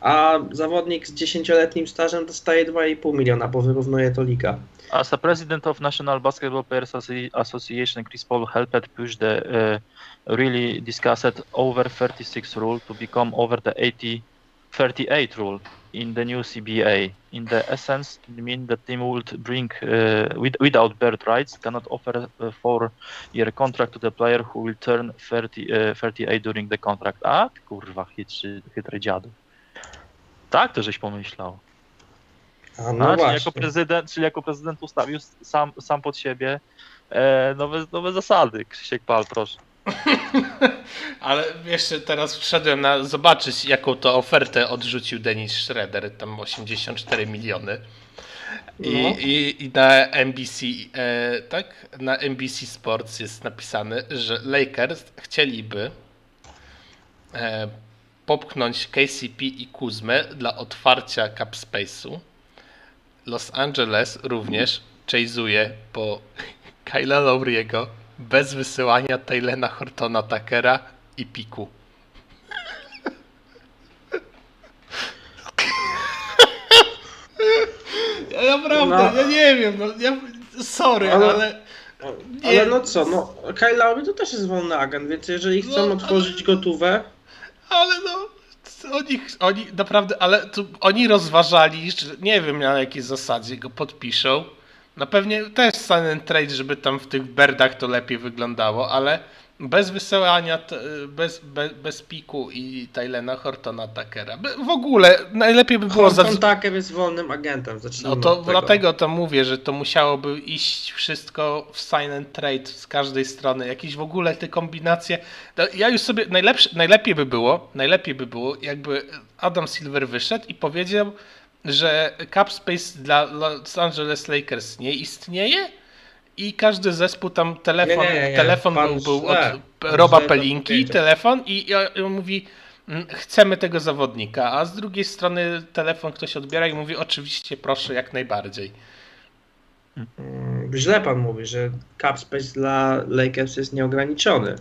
S3: a zawodnik z dziesięcioletnim stażem dostaje 2,5 miliona, bo wyrównuje to liga.
S2: As a president of National Basketball Players Association, Chris Paul helped push the uh, really discussed over 36 rule to become over the 80 38 rule in the new CBA. In the essence, it means the team would bring uh, with, without bird rights cannot offer a four-year contract to the player who will turn 30, uh, 38 during the contract. A kurwa, chytry, chytry dziadu. Tak to żeś pomyślał.
S3: A no
S2: A, czyli, jako prezydent, czyli jako prezydent ustawił sam, sam pod siebie e, nowe, nowe zasady. Krzysiek Pal, proszę.
S1: Ale jeszcze teraz wszedłem na zobaczyć, jaką to ofertę odrzucił Dennis Schroeder, tam 84 miliony. I,
S3: No.
S1: i, i na NBC, e, tak? Na NBC Sports jest napisane, że Lakers chcieliby e, popchnąć KCP i Kuzmę dla otwarcia cap space'u. Los Angeles również chase'uje po Kyla Lowry'ego bez wysyłania Taylena Hortona Takera i piku. Ja naprawdę,
S3: No.
S1: ja nie wiem, no, ja, sorry, ale,
S3: Ale-
S1: nie.
S3: Ale no co, no Kyle Lowry to też jest wolny agent, więc jeżeli chcą
S1: No,
S3: otworzyć gotówę,
S1: ale no, oni, oni naprawdę, ale tu, oni rozważali, nie wiem na jakiej zasadzie go podpiszą. No pewnie też sign and trade, żeby tam w tych berdach to lepiej wyglądało, ale bez wysyłania, bez, bez, bez piku i Tylena Hortona Takera. By- W ogóle najlepiej by było za,
S3: Horton Tucker jest wolnym agentem, zacznijmy
S1: No to dlatego to mówię, że to musiałoby iść wszystko w sign and trade z każdej strony. Jakieś w ogóle te kombinacje. To Ja już sobie najlepsze, najlepiej by było, najlepiej by było, jakby Adam Silver wyszedł i powiedział, że Cap Space dla Los Angeles Lakers nie istnieje i każdy zespół tam telefon,
S3: Nie, nie, nie.
S1: telefon
S3: Pan
S1: był, od Roba Pelinki,
S3: powiedział.
S1: telefon i, i on mówi "Mm, chcemy tego zawodnika, a z drugiej strony telefon ktoś odbiera i mówi oczywiście proszę jak najbardziej.
S3: Mm, Źle pan mówi, że cap space dla Lakers jest nieograniczony.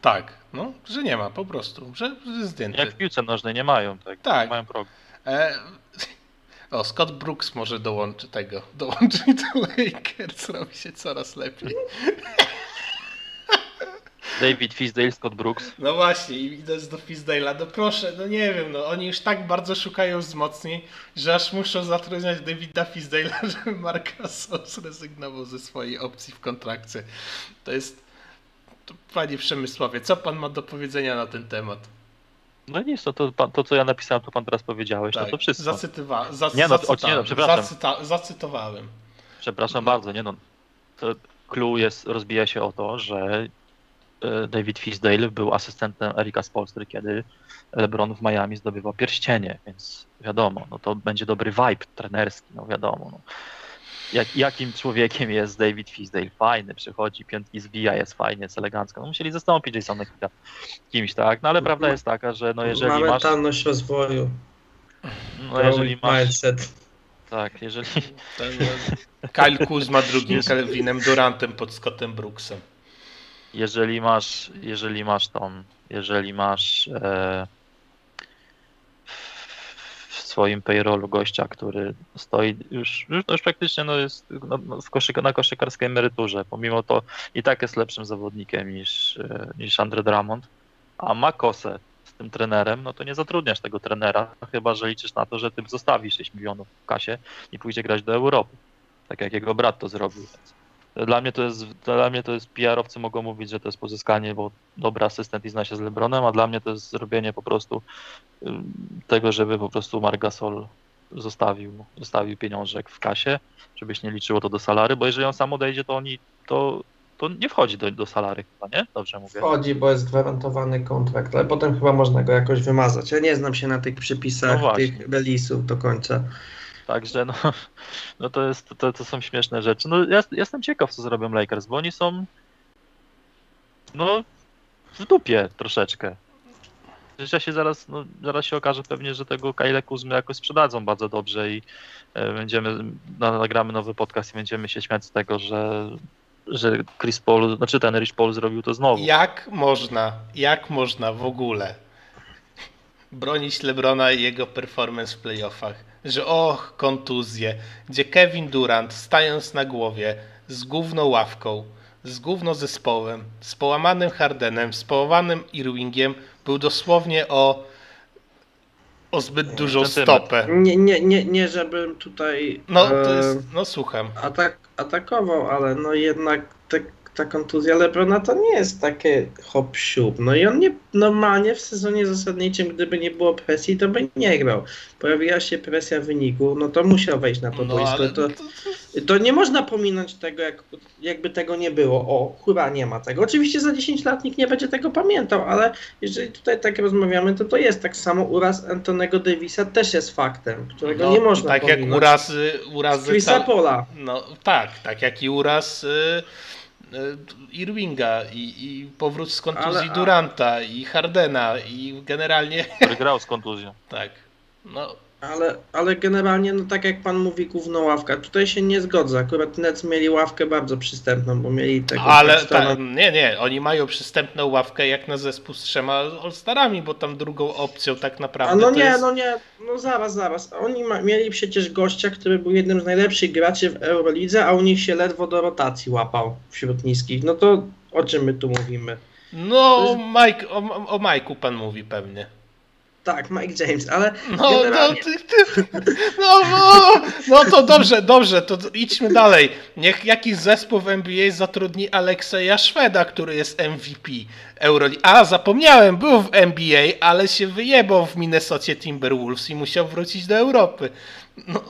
S1: Tak, no, że nie ma po prostu, że że jest zdjęty.
S2: Jak w piłce nożnej nie mają, tak?
S1: Tak.
S2: Nie mają progu.
S1: E, o, Scott Brooks może dołączy tego. Dołączy do Lakers, robi się coraz lepiej.
S2: David Fisdale, Scott Brooks.
S1: No właśnie, i idąc do Fizdale'a, no proszę, no nie wiem, no oni już tak bardzo szukają wzmocnień, że aż muszą zatrudniać Davida Fizdale'a, żeby Mark Gasol zrezygnował ze swojej opcji w kontrakcie. To jest... To, panie Przemysławie, co pan ma do powiedzenia na ten temat?
S2: No nic, no to, pan- to co ja napisałem, to pan teraz powiedziałeś, no to wszystko.
S1: Zacytywa, zac,
S2: Nie no, o,
S1: zacytałem,
S2: nie no, przepraszam.
S1: zacyta, zacytowałem.
S2: Przepraszam
S1: No.
S2: bardzo, nie no. To clue jest, rozbija się o to, że e, David Fisdale był asystentem Erika Spolstry, kiedy LeBron w Miami zdobywał pierścienie, więc wiadomo, no to będzie dobry vibe trenerski, no wiadomo. No. Jak, jakim człowiekiem jest David Fisdale? Fajny, przychodzi, piątki zbija, jest fajnie, jest elegancko. No musieli zastąpić Jasona Kidda kimś, tak? No ale prawda jest taka, że no jeżeli
S3: Ma
S2: masz,
S3: mentalność rozwoju.
S2: no jeżeli masz,
S3: Mindset.
S2: tak, jeżeli,
S1: Kyle Kuzma drugim Kelvinem Durantem pod Scottem Brooksem.
S2: jeżeli masz, jeżeli masz tą, jeżeli masz e, swoim payrollu gościa, który stoi już, już, no już praktycznie no jest no, no w koszyk, na koszykarskiej emeryturze, pomimo to i tak jest lepszym zawodnikiem niż, e, niż Andre Drummond, a ma kosę z tym trenerem, no to nie zatrudniasz tego trenera, chyba że liczysz na to, że ty zostawisz 6 milionów w kasie i pójdzie grać do Europy, tak jak jego brat to zrobił. Więc dla mnie to jest, dla mnie to jest PR-owcy mogą mówić, że to jest pozyskanie, bo dobry asystent i zna się z LeBronem, a dla mnie to jest zrobienie po prostu tego, żeby po prostu Marc Gasol zostawił, zostawił pieniążek w kasie, żebyś nie liczyło to do salary, bo jeżeli on sam odejdzie, to oni, to, to nie wchodzi do, do salary chyba, nie? Dobrze mówię.
S3: Wchodzi, bo jest gwarantowany kontrakt, ale potem chyba można go jakoś wymazać. Ja nie znam się na tych
S2: No
S3: przepisach,
S2: właśnie.
S3: tych release'ów do końca.
S2: Także no, no to, jest, to, to są śmieszne rzeczy. No ja jestem ciekaw, co zrobią Lakers, bo oni są no w dupie troszeczkę. Ja się zaraz, no, zaraz się okaże pewnie, że tego Kyle Kuzmy jakoś sprzedadzą bardzo dobrze i e, będziemy, no, nagramy nowy podcast i będziemy się śmiać z tego, że, że Chris Paul, znaczy ten Rich Paul zrobił to znowu.
S1: Jak można, jak można w ogóle bronić Lebrona i jego performance w playoffach? Że och, kontuzje, gdzie Kevin Durant stając na głowie z gówno ławką, z gówno zespołem, z połamanym Hardenem, z połamanym Irvingiem był dosłownie o o zbyt dużą stopę.
S3: Nie, nie, nie, nie żebym tutaj
S1: No, to
S3: e,
S1: jest, no słucham.
S3: atak, atakował, ale no jednak te, ta kontuzja Lebrona to nie jest takie hop siup. No i on nie, normalnie w sezonie zasadniczym, gdyby nie było presji, to by nie grał. Pojawiła się presja wyniku, no to musiał wejść na to
S1: No,
S3: boisko. To,
S1: to,
S3: nie można pominąć tego, jak, jakby tego nie było. O, chyba nie ma tego. Oczywiście za 10 lat nikt nie będzie tego pamiętał, ale jeżeli tutaj tak rozmawiamy, to to jest tak samo. Uraz Antonego Davisa też jest faktem, którego
S1: no,
S3: nie można
S1: Tak jak
S3: pominąć.
S1: urazy, urazy
S3: Chrisa
S1: ta-
S3: Pola.
S1: No tak, tak jak i uraz y, Irvinga i, i powrót z kontuzji
S3: Ale- a-
S1: Duranta i Hardena i generalnie
S2: który grał z kontuzją.
S1: tak. No,
S3: Ale, ale generalnie, no tak jak pan mówi, gówno ławka. Tutaj się nie zgodzę. Akurat Nets mieli ławkę bardzo przystępną, bo mieli tego
S1: ale ta, nie, nie, oni mają przystępną ławkę jak na zespół z trzema All-Starami, bo tam drugą opcją tak naprawdę
S3: A no nie,
S1: jest...
S3: no nie, no zaraz, zaraz. Oni ma, mieli przecież gościa, który był jednym z najlepszych graczy w Eurolidze, a u nich się ledwo do rotacji łapał wśród niskich. No to o czym my tu mówimy?
S1: No, Mike, o, o Majku pan mówi pewnie.
S3: Tak, Mike James, ale
S1: No, no,
S3: generalnie...
S1: ty, ty, no, no, no to dobrze, dobrze, to idźmy dalej. Niech jakiś zespół w NBA zatrudni Alekseja Szweda, który jest MVP Euroligi. A, zapomniałem, był w NBA, ale się wyjebał w Minnesocie Timberwolves i musiał wrócić do Europy. No,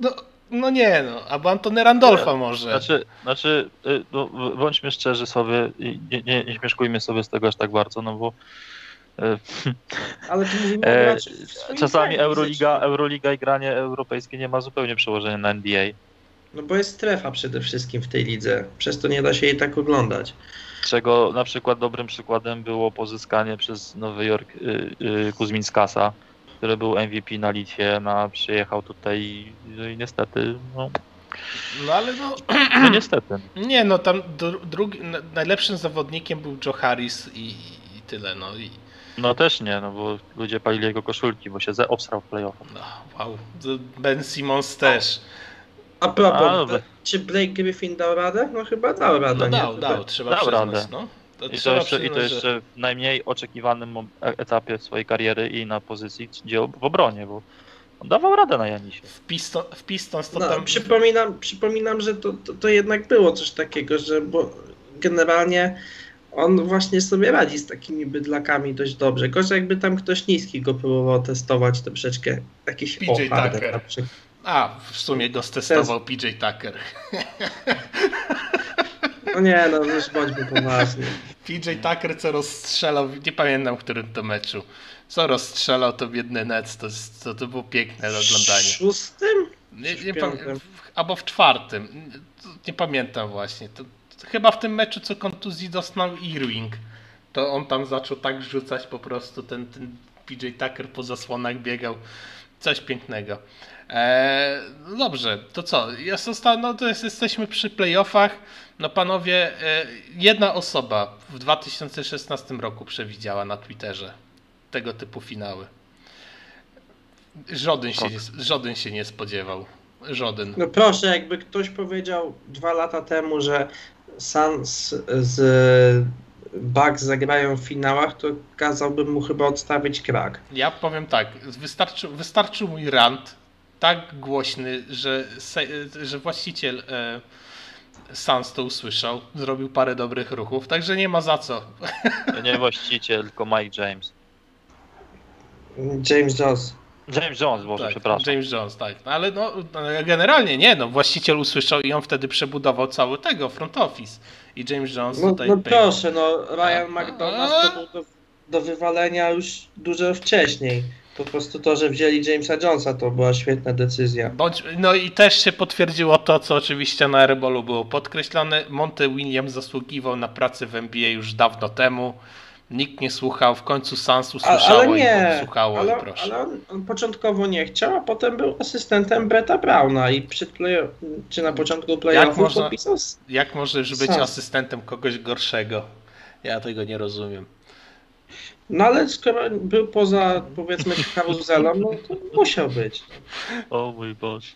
S1: no, no nie no, albo Antony Randolfa może.
S2: Znaczy, znaczy y, no, bądźmy szczerzy sobie i nie, nie, nie śmieszkujmy sobie z tego aż tak bardzo, no bo
S3: Ale
S2: E,
S3: w swoim
S2: Czasami Euroliga,
S3: fizycznym.
S2: Euroliga i granie europejskie nie ma zupełnie przełożenia na NBA.
S3: No bo jest strefa przede wszystkim w tej lidze, przez to nie da się jej tak oglądać.
S2: Czego na przykład dobrym przykładem było pozyskanie przez Nowy Jork y, y, Kuzminskasa, który był MVP na Litwie, na, przyjechał tutaj i, i niestety, no,
S1: No ale no,
S2: no niestety.
S1: nie no, tam dru- drugi, na- najlepszym zawodnikiem był Joe Harris i, i tyle, no i
S2: No też nie, no bo ludzie palili jego koszulki, bo się ze obsrał w playoffach.
S1: no, wow, Ben Simmons też.
S3: A propos,
S2: A, dobra.
S3: czy Blake Griffin dał radę? No chyba dał radę,
S1: No dał, dał, trzeba
S2: Dał
S1: przyznać,
S2: radę.
S1: no. To
S2: I to, jeszcze, I to jeszcze w najmniej oczekiwanym e- etapie swojej kariery i na pozycji, gdzie w obronie, bo on dawał radę na Janisie.
S1: W, Piston, w Pistons to
S3: No,
S1: tam...
S3: przypominam, przypominam, że to, to, to jednak było coś takiego, że bo generalnie on właśnie sobie radzi z takimi bydlakami dość dobrze. Gorzej jakby tam ktoś niski go próbował testować troszeczkę. Jakiś
S1: PJ Tucker. A, w sumie go stestował PJ Tucker.
S3: No nie, no już bądźmy poważni.
S1: PJ Tucker co rozstrzelał, nie pamiętam w którym to meczu, co rozstrzelał to biedny Nets, to, to, to było piękne do
S3: W
S1: oglądania.
S3: szóstym?
S1: Nie,
S3: w
S1: nie w- albo w czwartym, nie, pamiętam właśnie. To chyba w tym meczu co kontuzji dostał Irving, to on tam zaczął tak rzucać po prostu, ten, ten PJ Tucker po zasłonach biegał, coś pięknego. Eee, dobrze, to co? Jest zosta- no to jest, jesteśmy przy playoffach. No panowie, e, jedna osoba w 2016 roku przewidziała na Twitterze tego typu finały. Żaden się, nie, żaden się nie spodziewał. Żaden.
S3: No proszę, jakby ktoś powiedział dwa lata temu, że Suns z Bucks zagrają w finałach, to kazałbym mu chyba odstawić krak.
S1: Ja powiem tak, wystarczył, wystarczył mój rant tak głośny, że, że właściciel e, Sans to usłyszał, zrobił parę dobrych ruchów, także nie ma za co.
S2: Nie właściciel, tylko Mike James.
S3: James Jones.
S2: James Jones, Boże,
S1: tak,
S2: przepraszam.
S1: James Jones, tak. No, ale no, no, generalnie nie, no, właściciel usłyszał i on wtedy przebudował cały tego front office. I James Jones
S3: No,
S1: tutaj...
S3: no proszę, no Ryan
S1: A-
S3: McDonald
S1: a-
S3: to był do, do wywalenia już dużo wcześniej. Po prostu to, że wzięli Jamesa Jonesa, to była świetna decyzja.
S1: Bądź, no i też się potwierdziło to, co oczywiście na Rebolu było podkreślone. Monty Williams zasługiwał na pracę w NBA już dawno temu. Nikt nie słuchał, w końcu Sans usłyszało
S3: ale
S1: i
S3: nie,
S1: słuchało
S3: ale,
S1: i proszę.
S3: ale on, początkowo nie chciał, a potem był asystentem Bretta Browna i przed play czy na początku playoffów
S1: można-
S3: podpisał z
S1: Jak możesz być
S3: Sans.
S1: asystentem kogoś gorszego? Ja tego nie rozumiem.
S3: No ale skoro był poza powiedzmy karuzelą, no to musiał być.
S2: O mój Boże.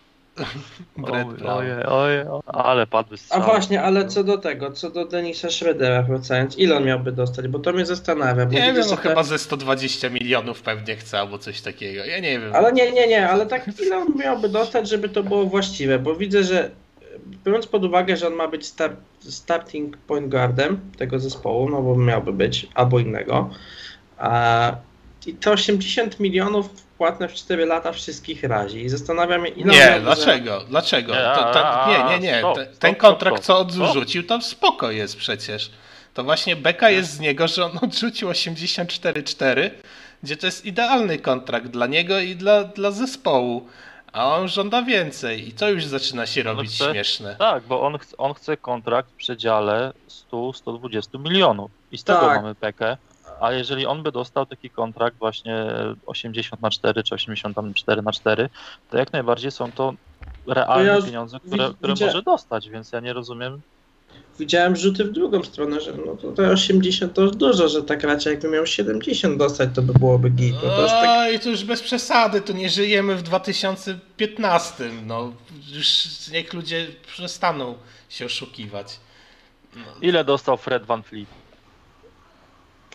S1: Brett Brown.
S2: Ojej, ojej, ale padły
S3: A właśnie, ale co do tego, co do Denisa Schroedera wracając, ile on miałby dostać? Bo to mnie zastanawia. Bo
S1: Nie wiem, no
S3: te-
S1: chyba ze 120 milionów pewnie chce albo coś takiego. Ja nie wiem.
S3: Ale nie, nie, nie, ale tak ile on miałby dostać, żeby to było właściwe, bo widzę, że biorąc pod uwagę, że on ma być start, starting point guardem tego zespołu, no bo miałby być albo innego, a, i to 80 milionów płatne w 4 lata wszystkich razi i zastanawiam się, ile
S1: Nie,
S3: miałby
S1: dlaczego? Dlaczego?
S2: Nie,
S1: To, to,
S2: a,
S1: nie, nie, nie.
S2: stop, stop,
S1: Ten kontrakt,
S2: stop.
S1: co odrzucił, to spoko jest przecież. To właśnie beka jest z niego, że on odrzucił 84,4, gdzie to jest idealny kontrakt dla niego i dla, dla zespołu. A on żąda więcej i to już zaczyna się robić
S2: chce-
S1: śmieszne.
S2: Tak, bo on, chce- on chce kontrakt w przedziale 100-120 milionów. I z tego
S3: Tak.
S2: mamy pekę. A jeżeli on by dostał taki kontrakt właśnie 80 na 4 czy 84 na 4, to jak najbardziej są to realne
S3: ja
S2: pieniądze, które, które może dostać, więc ja nie rozumiem.
S3: Widziałem rzuty w drugą stronę, że no to te 80 to już dużo, że tak raczej jakby miał 70 dostać, to by byłoby git. No to tak,
S1: Oj, to już bez przesady, to nie żyjemy w 2015. No, już niech ludzie przestaną się oszukiwać. No,
S2: Ile dostał Fred Van Fleet?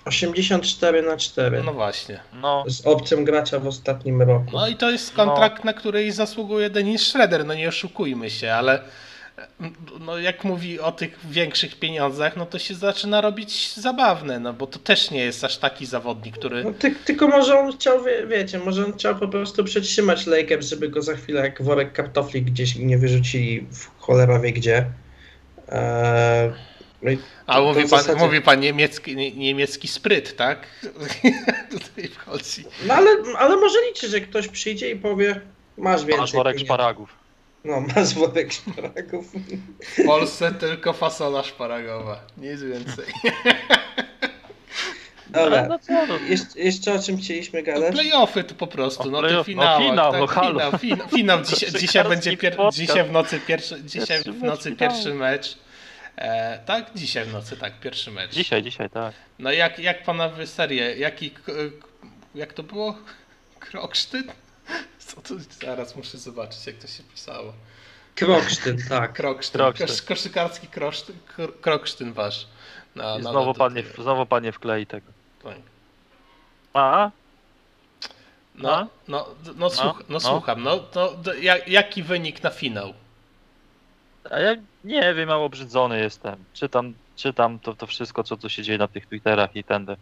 S3: 84 na 4
S1: no właśnie.
S2: No,
S3: z obcym gracza w ostatnim roku.
S1: No i to jest kontrakt, na który zasługuje Denis Schroeder, no nie oszukujmy się, ale no jak mówi o tych większych pieniądzach, no to się zaczyna robić zabawne, no bo to też nie jest aż taki zawodnik, który...
S3: No, ty, tylko może on chciał, wie, wiecie, może on chciał po prostu przetrzymać Lakers, żeby go za chwilę jak worek kartofli gdzieś nie wyrzucili w cholera wie gdzie. Eee, No
S1: A
S3: to
S1: mówi
S3: w
S1: pan,
S3: zasadzie-
S1: mówi pan niemiecki, nie, niemiecki spryt, tak? Tutaj wchodzi.
S3: No ale, ale może liczyć, że ktoś przyjdzie i powie, masz więcej
S2: Masz worek szparagów.
S3: No, masz worek szparagów.
S1: W Polsce tylko fasola szparagowa, nic więcej.
S3: Dobra,
S2: No co, no.
S3: jeszcze, jeszcze o czym chcieliśmy
S1: No,
S3: gadać?
S1: playoffy to po prostu, no to
S2: no
S1: finał.
S2: finał, no
S1: tak, finał, finał, finał dzisiaj, będzie pier, dzisiaj w nocy pierwszy, dzisiaj w nocy pierwszy mecz. E, tak, dzisiaj w nocy, tak, pierwszy mecz.
S2: Dzisiaj, dzisiaj, tak.
S1: No jak, jak panowie serię, jaki, jak to było? Kroksztyn? Co to, zaraz muszę zobaczyć jak to się pisało.
S3: Kroksztyn, tak.
S1: Kroksztyn,
S2: Kroksztyn.
S1: Kosz, koszykarski krosztyn, kr- kroksztyn wasz. Na,
S2: I znowu
S1: lot-
S2: pan, nie, znowu pan nie wklei tego.
S1: tak.
S2: A?
S1: No,
S2: A?
S1: no, no, no, słuch, no,
S2: no.
S1: słucham, no, no d- jak, jaki wynik na finał?
S2: A ja nie wiem, mało obrzydzony jestem. Czytam, czytam to, to wszystko, co tu się dzieje na tych Twitterach i tędy,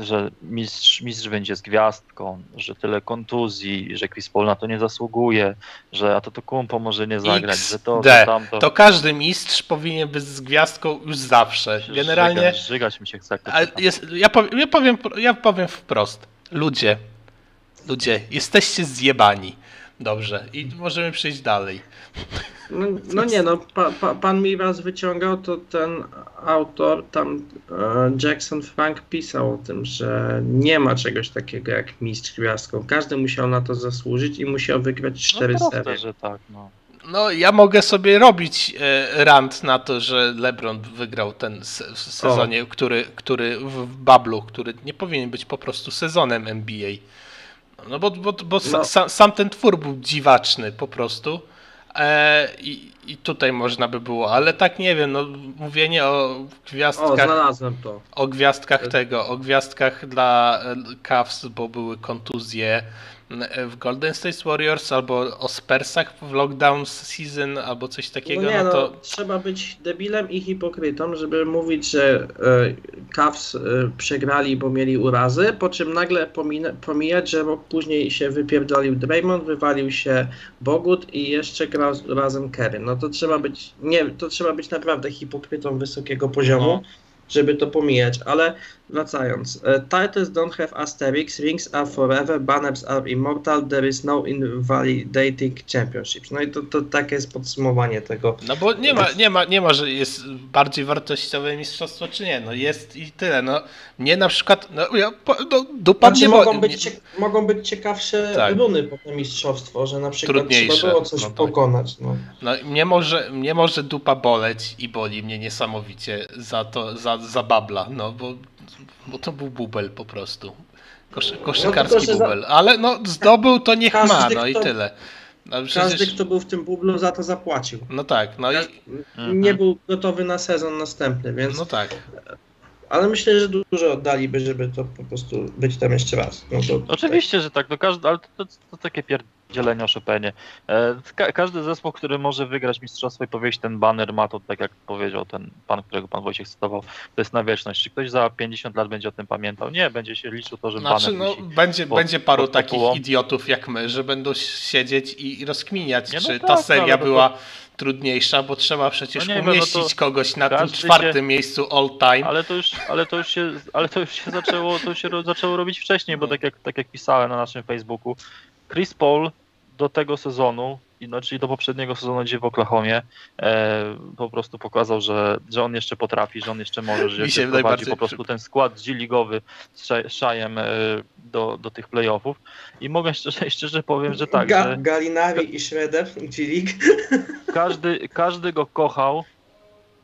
S2: że mistrz, mistrz będzie z gwiazdką, że tyle kontuzji, że Chris Paul na to nie zasługuje, że a to to kumpo może nie zagrać, że to,
S1: XD.
S2: to tamto.
S1: To każdy mistrz powinien być z gwiazdką już zawsze. Generalnie,
S2: Żygać, żygać mi się chce.
S1: jest, ja, powiem, ja, powiem, ja powiem wprost. Ludzie, ludzie, jesteście zjebani. Dobrze, i możemy przejść dalej.
S3: No, no nie, no pa, pa, pan mi raz wyciągał, to ten autor, tam e, Jackson Frank pisał o tym, że nie ma czegoś takiego jak mistrz gwiazdką. Każdy musiał na to zasłużyć i musiał wygrać cztery
S2: no proste,
S3: serie.
S2: że tak, no.
S1: No, ja mogę sobie robić e, rant na to, że LeBron wygrał ten se- w sezonie, który, który w w bablu, który nie powinien być po prostu sezonem NBA. No bo, bo, bo
S3: No.
S1: sa, sam ten twór był dziwaczny po prostu. E, i, I tutaj można by było, ale tak nie wiem, no mówienie o
S3: O,
S1: gwiazdkach,
S3: znalazłem to.
S1: o gwiazdkach tego, o gwiazdkach dla e, Cavs, bo były kontuzje w Golden State Warriors, albo o Spursach w lockdown season, albo coś takiego,
S3: no
S1: no,
S3: nie, no,
S1: to
S3: trzeba być debilem i hipokrytą, żeby mówić, że e, Cavs e, przegrali, bo mieli urazy, po czym nagle pomijać, że rok później się wypierdolił Draymond, wywalił się Bogut i jeszcze grał z urazem Kerry. No to trzeba być, nie, to trzeba być naprawdę hipokrytą wysokiego poziomu.
S1: No.
S3: Żeby to pomijać, ale wracając. e, Titles don't have asterisks, rings are forever, banners are immortal, there is no invalidating championships. No i to, to takie jest podsumowanie tego.
S1: No bo nie ma, nie ma, nie ma, że jest bardziej wartościowe mistrzostwo, czy nie. No jest i tyle. No mnie na przykład, no, ja, no dupa
S3: Znaczy mogą, być
S1: nie-
S3: cie, mogą być ciekawsze
S1: Tak.
S3: runy po to mistrzostwo, że na przykład
S1: Trudniejsze,
S3: trzeba było coś
S1: no tak.
S3: pokonać. No.
S1: No mnie może, mnie może dupa boleć i boli mnie niesamowicie za to, za, za babla, no bo, bo to był bubel po prostu. Koszy, koszykarski
S3: No że za-
S1: bubel. Ale no zdobył to niech
S3: Każdy,
S1: ma, no i
S3: kto-
S1: tyle. No,
S3: Każdy,
S1: przecież,
S3: kto był w tym bublu, za to zapłacił.
S1: no tak, no i
S2: Mhm.
S3: Nie był gotowy na sezon następny, więc.
S1: no tak.
S3: Ale myślę, że dużo oddaliby, żeby to po prostu być tam jeszcze raz. No to,
S2: Oczywiście, że tak, no każdy, ale to, to, to takie pierdzielenie o Chopinie. E, ka każdy zespół, który może wygrać mistrzostwo i powiedzieć ten banner ma to, tak jak powiedział ten pan, którego pan Wojciech cytował, to jest na wieczność. Czy ktoś za 50 lat będzie o tym pamiętał? Nie, będzie się liczył to, że
S1: Znaczy,
S2: banner
S1: no, będzie,
S2: pod-
S1: będzie paru
S2: pod
S1: takich idiotów jak my, że będą siedzieć i rozkminiać,
S2: Nie, no
S1: czy
S2: tak,
S1: ta
S2: no,
S1: seria
S2: ale to-
S1: była trudniejsza, bo trzeba przecież
S2: No nie, no, no
S1: umieścić
S2: to
S1: kogoś na tym czwartym
S2: się-
S1: miejscu all time.
S2: Ale to już, ale to już się, ale to już się zaczęło, to się ro- zaczęło robić wcześniej, bo
S1: No.
S2: tak jak, tak jak pisałem na naszym Facebooku, Chris Paul do tego sezonu, i no, czyli do poprzedniego sezonu, gdzie w Oklahomie, e, po prostu pokazał, że, że on jeszcze potrafi, że on jeszcze może, że jeszcze prowadzi po prostu ten skład G-ligowy z Sza- Szajem e, do, do tych playoffów. I mogę szczerze, szczerze powiem, że tak,
S3: Ga
S2: że
S3: Galinari i Schroeder, G-League.
S2: każdy, każdy go kochał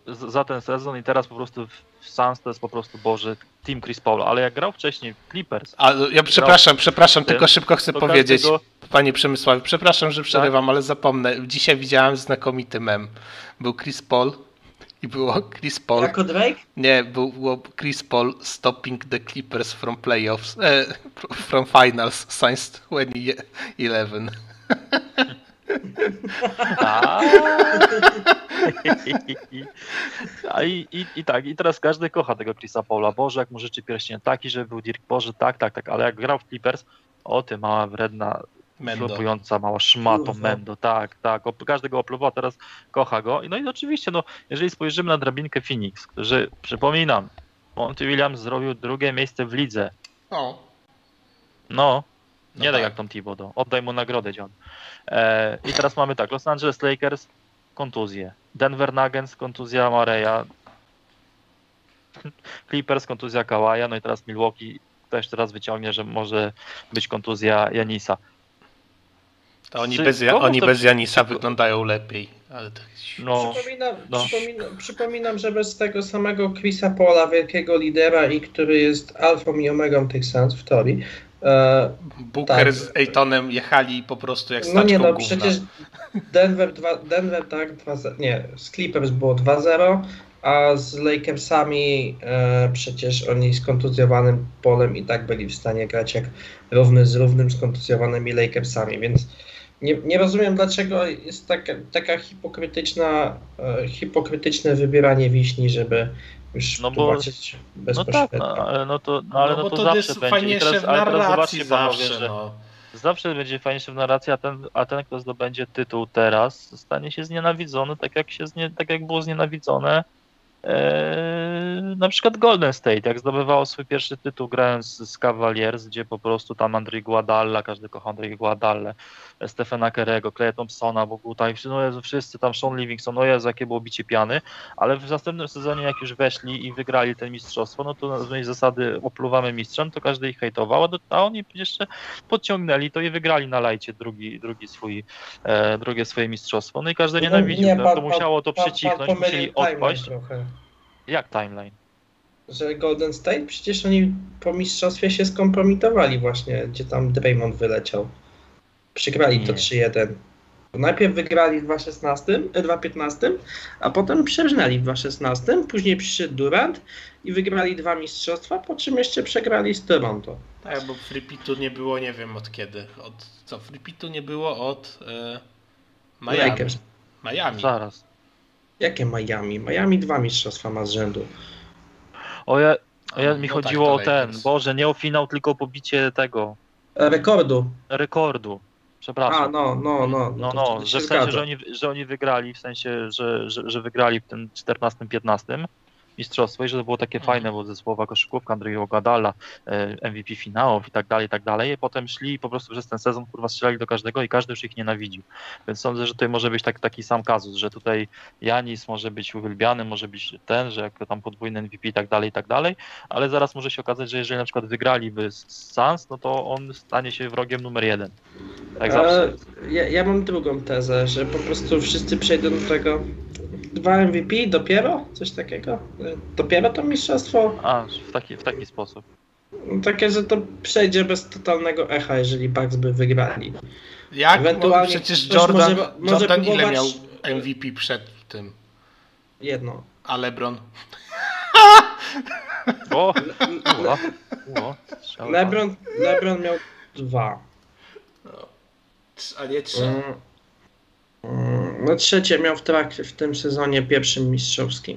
S2: z- za ten sezon i teraz po prostu w Suns to jest po prostu Boży Team Chris Paul, ale jak grał wcześniej w Clippers,
S1: A ja przepraszam, przepraszam,
S2: Tym,
S1: tylko szybko chcę powiedzieć,
S2: każdy go-
S1: panie Przemysławie, przepraszam, że przerywam, ale zapomnę. Dzisiaj widziałem znakomity mem. Był Chris Paul i było Chris Paul.
S3: Jako Drake?
S1: Nie, był, było Chris Paul stopping the Clippers from playoffs, e, from finals since 2011.
S2: A, A i, i, i tak, i teraz każdy kocha tego Chrisa Paula. Boże, jak mu życzy pierścień taki, że był Dirk, Boże, tak, tak, tak, ale jak grał w Clippers, o ty mała wredna
S1: Mendo.
S2: Flupująca mała szmato
S3: Kurwa.
S2: Mendo, tak, tak. Op- Każdy go opluwał, teraz kocha go. No i oczywiście, no, jeżeli spojrzymy na drabinkę Phoenix, którzy, przypominam, Monty Williams zrobił drugie miejsce w lidze.
S1: O,
S2: No,
S1: No
S2: nie tak
S1: tak.
S2: jak Tom Thibodeau. Oddaj mu nagrodę, John. E, I teraz mamy tak, Los Angeles Lakers, kontuzje. Denver Nuggets, kontuzja Mareya. Clippers, kontuzja Kawaja. No i teraz Milwaukee też teraz wyciągnie, że może być kontuzja Janisa.
S1: To oni, bez, ja, oni
S2: to-
S1: bez Janisa wyglądają lepiej. Ale tak...
S2: No,
S3: Przypominam,
S2: no.
S3: przypominam, przypominam, że bez tego samego Chrisa Paula, wielkiego lidera i który jest alfą i omegą tych Suns w teorii. E,
S1: Booker
S3: Tak.
S1: z Ejtonem jechali po prostu jak
S3: no
S1: staczką
S3: nie no,
S1: gówna.
S3: przecież Denver, 2, Denver tak, 2, nie, z Clippers było 2-0, a z Lakersami e, przecież oni z kontuzjowanym Polem i tak byli w stanie grać jak równy z równym z kontuzjowanymi Lakersami, więc nie, nie rozumiem dlaczego jest taka, taka hipokrytyczna, e, hipokrytyczne wybieranie wiśni, żeby już
S2: No bo-
S3: tłumaczyć
S2: no
S3: bezpośrednio.
S2: tak, no, ale no to, no, ale
S1: no
S2: no
S1: bo
S2: to,
S1: to
S2: zawsze
S1: jest
S2: będzie. I
S1: fajniejsze
S2: teraz,
S1: w
S2: ale teraz zobaczcie panowie,
S1: zawsze,
S2: że
S1: no.
S2: zawsze będzie fajniejsze w narracji, a ten, a ten, kto zdobędzie tytuł teraz, stanie się znienawidzony, tak jak się znie, tak jak było znienawidzone na przykład Golden State, jak zdobywało swój pierwszy tytuł grając z Cavaliers, gdzie po prostu tam Andrzej Guadalla, każdy kocha Andrzej Guadallę, Stefana Kerego, Clay Thompsona, bo tutaj no Jezu, wszyscy tam, Sean Livingston, no Jezu, jakie było bicie piany, ale w następnym sezonie jak już weszli i wygrali te mistrzostwo, no to z zasady opluwamy mistrzem, to każdy ich hejtował, a oni jeszcze podciągnęli to i wygrali na lajcie drugi, drugi swój, e, drugie swoje mistrzostwo, no i każdy
S3: No
S2: nienawidził,
S3: nie,
S2: to,
S3: pan-
S2: to musiało to
S3: pomylił
S2: musieli odpaść.
S3: trochę.
S2: Jak timeline?
S3: Że Golden State? Przecież oni po mistrzostwie się skompromitowali właśnie, gdzie tam Draymond wyleciał. Przegrali to
S2: Nie.
S3: 3-1. Najpierw wygrali w 2016, e, 2015, a potem przerżnęli w 2016, później przyszedł Durant i wygrali dwa mistrzostwa, po czym jeszcze przegrali z Toronto.
S1: Tak, bo Freepitu nie było nie wiem od kiedy. Od co? Freepitu nie było od e, Miami.
S3: Lakers.
S1: Miami.
S2: Zaraz.
S3: Jakie Miami? Miami dwa mistrzostwa ma z rzędu.
S2: O ja, o ja
S1: No
S2: mi
S1: tak,
S2: chodziło
S1: to
S2: o ten,
S1: Lakers.
S2: Boże, nie o finał, tylko o pobicie tego,
S3: Rekordu.
S2: rekordu.
S3: A,
S2: Przepraszam.
S3: no, no, no.
S2: No,
S3: to
S2: no,
S3: wtedy
S2: że w sensie,
S3: zgadza.
S2: że oni, że oni wygrali, w sensie, że, że, że wygrali w tym 14-15 mistrzostwo i że to było takie
S1: Mhm.
S2: fajne, bo zespołowa koszykówka, Andrzeju Gadala, e, MVP finałów i tak dalej, i tak dalej. I potem szli i po prostu przez ten sezon kurwa strzelali do każdego i każdy już ich nienawidził. Więc sądzę, że tutaj może być tak, taki sam kazus, że tutaj Janis może być uwielbiany, może być ten, że jak tam podwójny MVP i tak dalej, i tak dalej, ale zaraz może się okazać, że jeżeli na przykład wygraliby z Suns, no to on stanie się wrogiem numer jeden. Tak zawsze.
S3: E, Ja, ja mam drugą tezę, że po prostu wszyscy przejdą do tego. Dwa MVP dopiero? Coś takiego? E, Dopiero to mistrzostwo?
S2: A, w taki, w taki sposób.
S3: No, Takie, że to przejdzie bez totalnego echa, jeżeli Bucks by wygrali.
S1: Jak?
S3: Ewentualnie
S1: przecież Jordan,
S3: może- może
S1: Jordan ile
S3: próbować-
S1: miał MVP przed tym?
S3: Jedno.
S1: A LeBron?
S2: O,
S3: Le-
S2: strzał.
S3: LeBron, LeBron miał dwa.
S1: Trz- A nie trzy?
S3: Mm. No trzecie miał w trakcie w tym sezonie pierwszym mistrzowskim.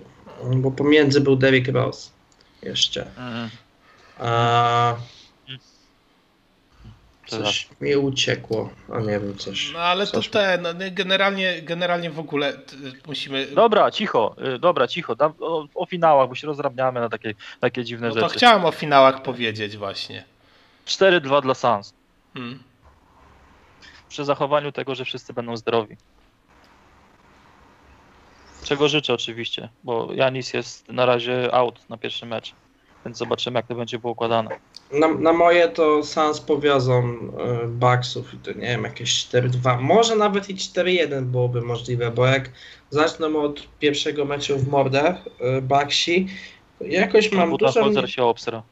S3: Bo pomiędzy był Derrick Rose. Jeszcze.
S2: Mm,
S3: A, coś mi uciekło. A nie wiem, coś.
S1: No ale to
S3: coś
S1: te, no, nie, generalnie, generalnie w ogóle musimy...
S2: Dobra, cicho, y, dobra, cicho. O, o finałach, bo się rozdrabniamy na takie, takie dziwne
S1: No to
S2: rzeczy.
S1: chciałem o finałach powiedzieć właśnie.
S2: 4-2 dla Suns.
S1: Hmm.
S2: Przy zachowaniu tego, że wszyscy będą zdrowi. Czego życzę oczywiście, bo Janis jest na razie out na pierwszy mecz. Więc zobaczymy, jak to będzie było układane.
S3: Na, na moje to Suns powiozą y, Bucksów i to nie wiem, jakieś 4-2, może nawet i 4-1 byłoby możliwe, bo jak zacznę od pierwszego meczu w mordę y, Bucksi, to jakoś mam
S2: Buta
S3: dużo...
S2: Holzer się obsra.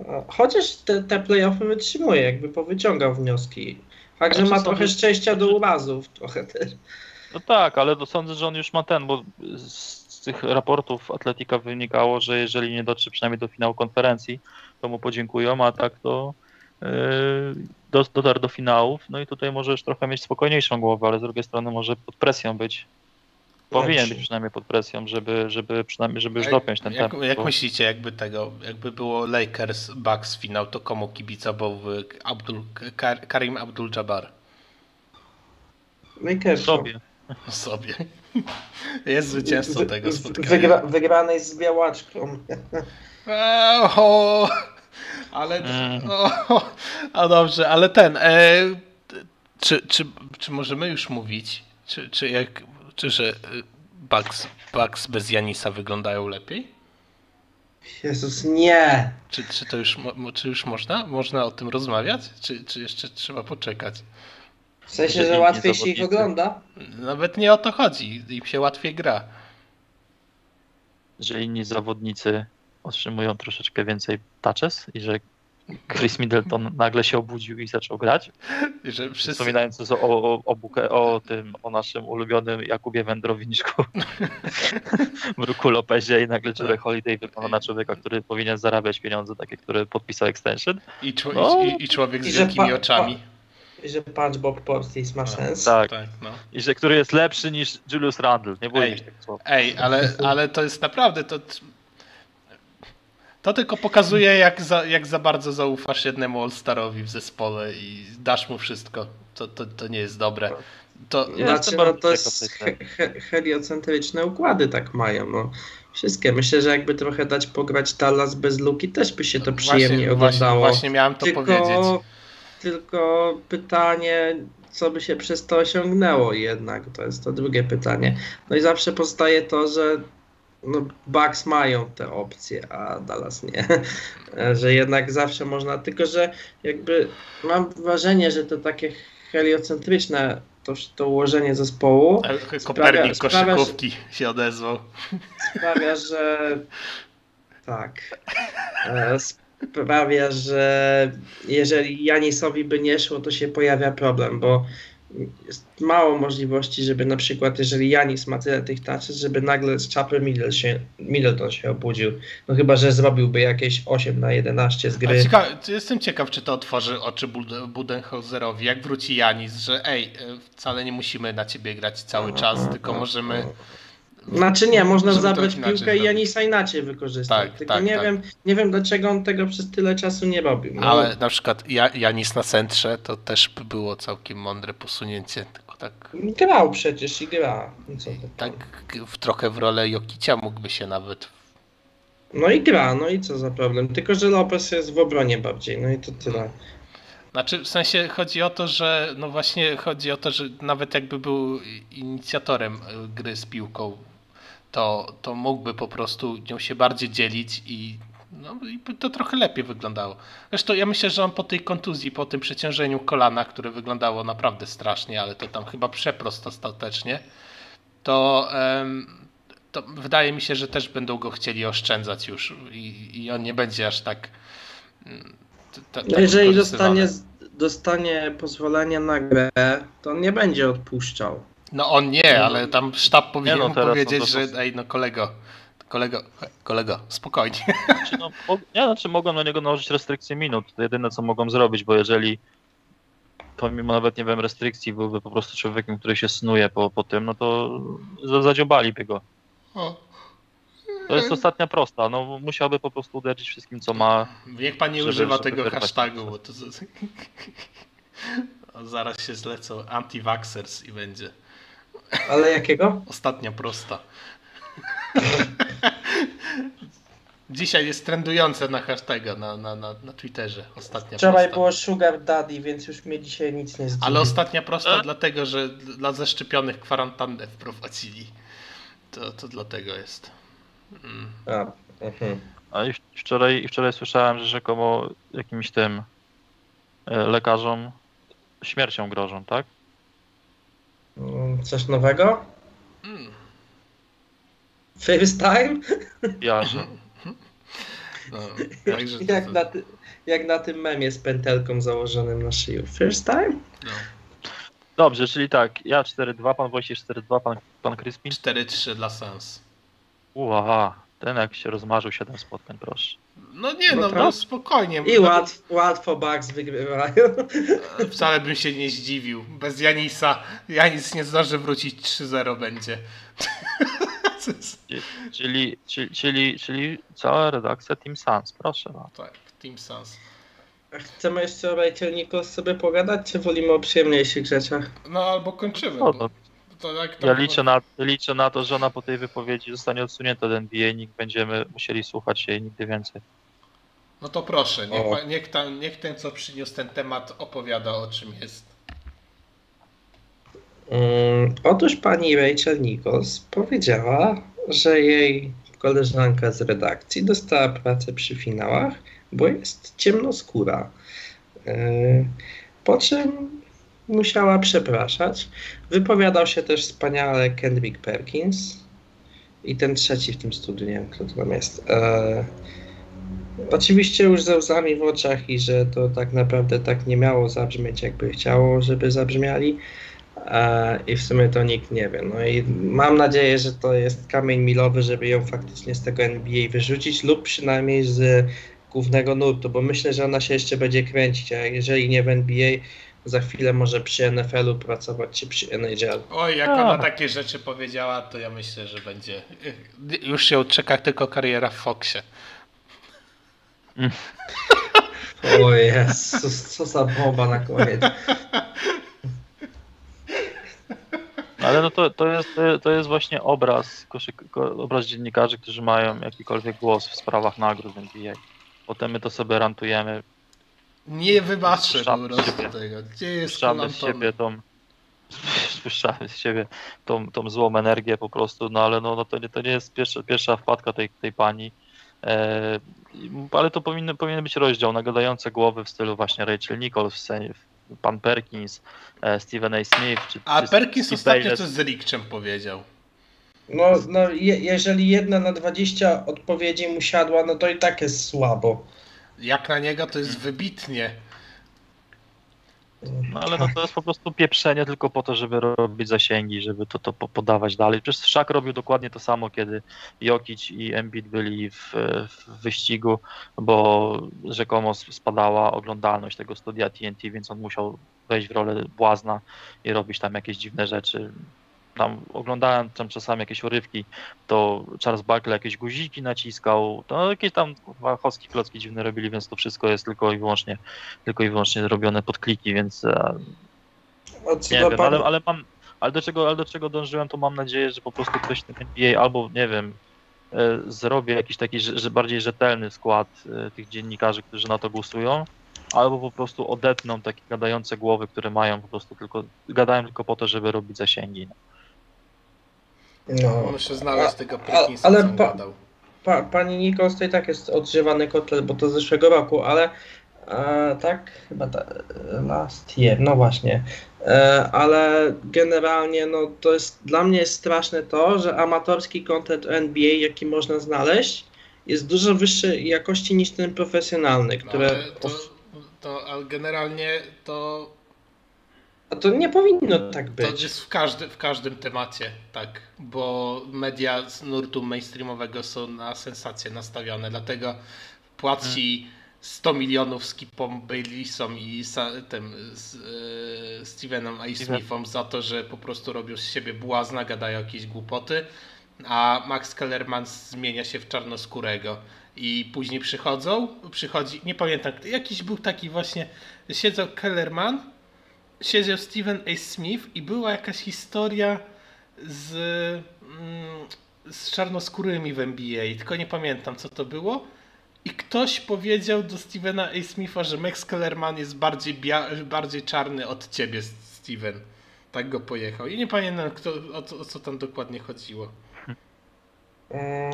S3: e, Chociaż te, te playoffy wytrzymuje, jakby powyciągał wnioski. Także
S2: Znaczy
S3: ma trochę szczęścia do urazów, trochę też.
S2: No tak, ale to sądzę, że on już ma ten, bo z, tych raportów Atletika wynikało, że jeżeli nie dotrze przynajmniej do finału konferencji, to mu podziękują, a tak to yy, do, dotarł do finałów. No i tutaj może już trochę mieć spokojniejszą głowę, ale z drugiej strony może pod presją być. Powinien być przynajmniej pod presją, żeby, żeby przynajmniej, żeby już dopiąć ten
S1: jak,
S2: tempo.
S1: jak myślicie, jakby tego, jakby było Lakers Bucks finał, to komu kibicowałby Abdul, Kar, Karim Abdul-Jabbar?
S3: Lakersom.
S2: sobie.
S1: Sobie. Jest zwycięzcą
S3: Wy-
S1: tego spotkania.
S3: Wygra, wygranej z białaczką.
S1: Eee, o, ale.
S2: Mm.
S1: O, a dobrze, ale ten. E, czy, czy, czy możemy już mówić, czy, czy, jak, czy że y, Bucks, Bucks bez Janisa wyglądają lepiej?
S3: Jezus, nie!
S1: Czy, czy to już, czy już można? Można o tym rozmawiać? Czy, czy jeszcze trzeba poczekać?
S3: W sensie,
S2: Że
S3: łatwiej się ich ogląda?
S1: Nawet nie o to chodzi. Im się łatwiej gra.
S2: że inni zawodnicy otrzymują troszeczkę więcej touches i że Chris Middleton nagle się obudził i zaczął grać.
S1: Że wszyscy,
S2: Wspominając o, o, o, Buke, o tym, o naszym ulubionym Jakubie Wędrowniczku w Ruku Lopezie i nagle Jerry Holiday wygląda na człowieka, który powinien zarabiać pieniądze takie, który podpisał extension.
S1: i, czło,
S2: No.
S1: i, i człowiek z wielkimi
S3: pa-
S1: oczami.
S3: Że punch Bob Portis ma sens.
S2: Tak.
S1: tak no.
S2: I że który jest lepszy niż Julius Randle. Nie boję
S1: Ej.
S2: się tego słowa.
S1: Ej, ale, ale to jest naprawdę to. To tylko pokazuje, jak za, jak za bardzo zaufasz jednemu All-Starowi w zespole i dasz mu wszystko. To, to, to nie jest dobre. To,
S2: Ja
S3: Znaczy, no to jest he, he, heliocentryczne układy tak mają, no. Wszystkie. Myślę, że jakby trochę dać pograć Dallas bez Luki, też by się to przyjemnie
S1: właśnie,
S3: oglądało.
S1: właśnie miałem to
S3: tylko,
S1: powiedzieć.
S3: Tylko pytanie, co by się przez to osiągnęło jednak, to jest to drugie pytanie. No i zawsze pozostaje to, że no, Bucks mają te opcje, a Dallas nie. że jednak zawsze można, tylko że jakby mam wrażenie, że to takie heliocentryczne to, to ułożenie zespołu
S1: Kopernik
S3: sprawia,
S1: koszykówki się odezwał.
S3: sprawia, że tak. E, Sprawia, że jeżeli Janisowi by nie szło, to się pojawia problem, bo jest mało możliwości, żeby na przykład, jeżeli Janis ma tyle tych touches, żeby nagle z czapy Middleton się, Middleton się obudził. No chyba, że zrobiłby jakieś 8 na 11 z gry.
S1: cieka- jestem ciekaw, czy to otworzy oczy Bud- Budenholzerowi, jak wróci Janis, że ej, e, wcale nie musimy na ciebie grać cały czas, tylko możemy.
S3: Znaczy nie, można zabrać piłkę i. Janisa inaczej wykorzystać.
S1: Tak,
S3: Tylko
S1: tak,
S3: nie,
S1: tak.
S3: Wiem, nie wiem, dlaczego on tego przez tyle czasu nie robił. No,
S1: Ale na przykład ja, Janis na centrze to też by było całkiem mądre posunięcie, tylko tak,
S3: Grał przecież i gra. No Co
S1: tak w, trochę w rolę Jokicia mógłby się nawet.
S3: No i gra, no i co za problem. Tylko, że Lopez jest w obronie bardziej, no i to tyle.
S1: Znaczy w sensie chodzi o to, że no właśnie chodzi o to, że nawet jakby był inicjatorem e, gry z piłką, to, to mógłby po prostu nią się bardziej dzielić i no i to trochę lepiej wyglądało. Zresztą ja myślę, że on po tej kontuzji, po tym przeciążeniu kolana, które wyglądało naprawdę strasznie, ale to tam chyba przeprost ostatecznie, to, to wydaje mi się, że też będą go chcieli oszczędzać już i, i on nie będzie aż tak. mm, tak
S3: jeżeli dostanie, dostanie pozwolenie na grę, to on nie będzie odpuszczał.
S1: No on nie, ale tam sztab powinien
S2: no, teraz
S1: powiedzieć,
S2: no to-
S1: że ej no kolego, kolego, kolego, spokojnie.
S2: Znaczy, no, nie, znaczy mogą na niego nałożyć restrykcje minut. To jedyne co mogą zrobić, bo jeżeli pomimo nawet nie wiem restrykcji byłby po prostu człowiekiem, który się snuje po, po tym, no to za- zadziobaliby go. To jest ostatnia prosta. No musiałby po prostu uderzyć wszystkim co ma.
S1: Niech pan nie
S2: Żeby-
S1: używa
S2: żeby
S1: tego hashtagu, bo to zaraz się zlecą anti-vaxxers i będzie
S3: Ale jakiego?
S1: ostatnia prosta. Dzisiaj jest trendujące na hashtaga na, na, na, na Twitterze. Ostatnia
S3: Wczoraj
S1: prosta.
S3: było Sugar Daddy, więc już mnie dzisiaj nic nie zdziwi.
S1: Ale ostatnia prosta
S2: A?
S1: dlatego, że dla zaszczepionych kwarantannę wprowadzili. To, to dlatego jest. Mm.
S3: A, mhm.
S2: A i wczoraj, i wczoraj słyszałem, że rzekomo jakimś tym e, lekarzom śmiercią grożą, tak?
S3: Mm, Coś nowego?
S1: Mm.
S3: First time?
S2: Ja, że
S1: No, także to-
S3: Jak
S1: to-
S3: na, ty, jak na tym memie z pętelką założonym na szyju. First time?
S1: no.
S2: Dobrze, czyli tak, ja 4-2, pan Wojciech 4-2, pan, pan Crispin.
S1: 4-3 dla Sans.
S2: Uaha, ten jak się rozmarzył 7 spotkań, proszę.
S1: No nie, no,
S3: No
S1: no
S3: tak.
S1: spokojnie.
S3: I
S1: No,
S3: łatw, łatwo Bucks wygrywają.
S1: Wcale bym się nie zdziwił. Bez Janisa Janis nie zdąży wrócić 3-0 będzie.
S2: Czyli, czyli, czyli, czyli cała redakcja Team Sans, proszę
S1: tak, Team Sans.
S3: A Chcemy jeszcze o Nichols sobie pogadać, czy wolimy o przyjemniejszych rzeczach?
S1: No albo kończymy.
S2: No,
S1: bo
S2: to,
S1: to jak
S2: ja
S1: tam-
S2: liczę na, liczę na to, że ona po tej wypowiedzi zostanie odsunięta od NBA i nikt będziemy musieli słuchać jej nigdy więcej.
S1: No to proszę, niech, niech, tam, niech ten, co przyniósł ten temat, opowiada o czym jest.
S3: Mm, otóż pani Rachel Nichols powiedziała, że jej koleżanka z redakcji dostała pracę przy finałach, bo jest ciemnoskóra. Yy, Po czym musiała przepraszać. Wypowiadał się też wspaniale Kendrick Perkins i ten trzeci w tym studiu, nie wiem kto to tam jest. Yy, Oczywiście już ze łzami w oczach i że to tak naprawdę tak nie miało zabrzmieć, jakby chciało, żeby zabrzmiali. E, I w sumie to nikt nie wie. No i mam nadzieję, że to jest kamień milowy, żeby ją faktycznie z tego NBA wyrzucić, lub przynajmniej z głównego nurtu, bo myślę, że ona się jeszcze będzie kręcić, a jeżeli nie w NBA, za chwilę może przy NFL-u pracować, czy przy NHL.
S1: Oj, jak
S2: A.
S1: ona takie rzeczy powiedziała, to ja myślę, że będzie. Już się czeka tylko kariera w Foxie.
S3: O Jezus, co za bomba na koniec.
S2: Ale no to, to, jest, to jest właśnie obraz, koszyk, ko- obraz dziennikarzy, którzy mają jakikolwiek głos w sprawach nagród NBA. Potem my to sobie rantujemy,
S1: Nie wybaczę po prostu tego. Gdzie jest
S2: spuszczamy z siebie tą spuszczamy z siebie tą, tą złą energię po prostu, no ale no, no to, nie, to nie jest pierwsza, pierwsza wpadka tej, tej pani. E, ale to powinny, powinien być rozdział na gadające głowy w stylu właśnie Rachel Nichols, w scenie- pan Perkins, e, Stephen A. Smith, czy,
S1: A
S2: czy
S1: Perkins
S2: Steve
S1: ostatnio
S2: Bayless.
S1: coś z Rikczem powiedział.
S3: No, no je, jeżeli jedna na 20 odpowiedzi mu siadła, no to i tak jest słabo.
S1: Jak na niego to jest wybitnie.
S2: No ale no to jest po prostu pieprzenie tylko po to, żeby robić zasięgi, żeby to, to po- podawać dalej. Przecież Szak robił dokładnie to samo, kiedy Jokic i Embiid byli w, w wyścigu, bo rzekomo spadała oglądalność tego studia TNT, więc on musiał wejść w rolę błazna i robić tam jakieś dziwne rzeczy. Tam oglądałem tam czasami jakieś urywki, to Charles Barkley jakieś guziki naciskał, to jakieś tam kurwa, choski klocki dziwne robili, więc to wszystko jest tylko i wyłącznie tylko i wyłącznie robione pod kliki, więc e,
S3: O, co
S2: nie wiem, ale, ale mam, ale do czego, ale do czego dążyłem, to mam nadzieję, że po prostu ktoś NBA albo, nie wiem, e, zrobi jakiś taki że, bardziej rzetelny skład e, tych dziennikarzy, którzy na to głosują, albo po prostu odetną takie gadające głowy, które mają po prostu tylko, gadają tylko po to, żeby robić zasięgi. No.
S3: No.
S1: Muszę znaleźć
S3: A-
S1: tego Perkinsa,
S3: ale pa-. Pa, pani Nikos to i tak jest odżywany kotlet, bo to z zeszłego roku, ale e, tak, chyba ta, last year, no właśnie. E, ale generalnie no, to jest dla mnie jest straszne to, że amatorski content NBA, jaki można znaleźć, jest dużo wyższej jakości niż ten profesjonalny,
S1: No,
S3: które.
S1: ale to, to ale generalnie to,
S3: A to nie powinno tak
S1: to
S3: być.
S1: jest w, każdy, w każdym temacie, tak. Bo media z nurtu mainstreamowego są na sensację nastawione, dlatego płaci 100 milionów Skipom Baylisom i tym z, e, Stevenom A. Smithom za to, że po prostu robią z siebie błazna, gadają jakieś głupoty, a Max Kellerman zmienia się w czarnoskórego. I później przychodzą, przychodzi, nie pamiętam, jakiś był taki właśnie, siedział Kellerman, siedział Steven A. Smith i była jakaś historia z, mm, z czarnoskórymi w NBA, tylko nie pamiętam co to było. I ktoś powiedział do Stevena A. Smitha, że Max Kellerman jest bardziej, bia- bardziej czarny od ciebie, Steven. Tak go pojechał. I nie pamiętam kto, o, co- o co tam dokładnie chodziło.
S3: Mm,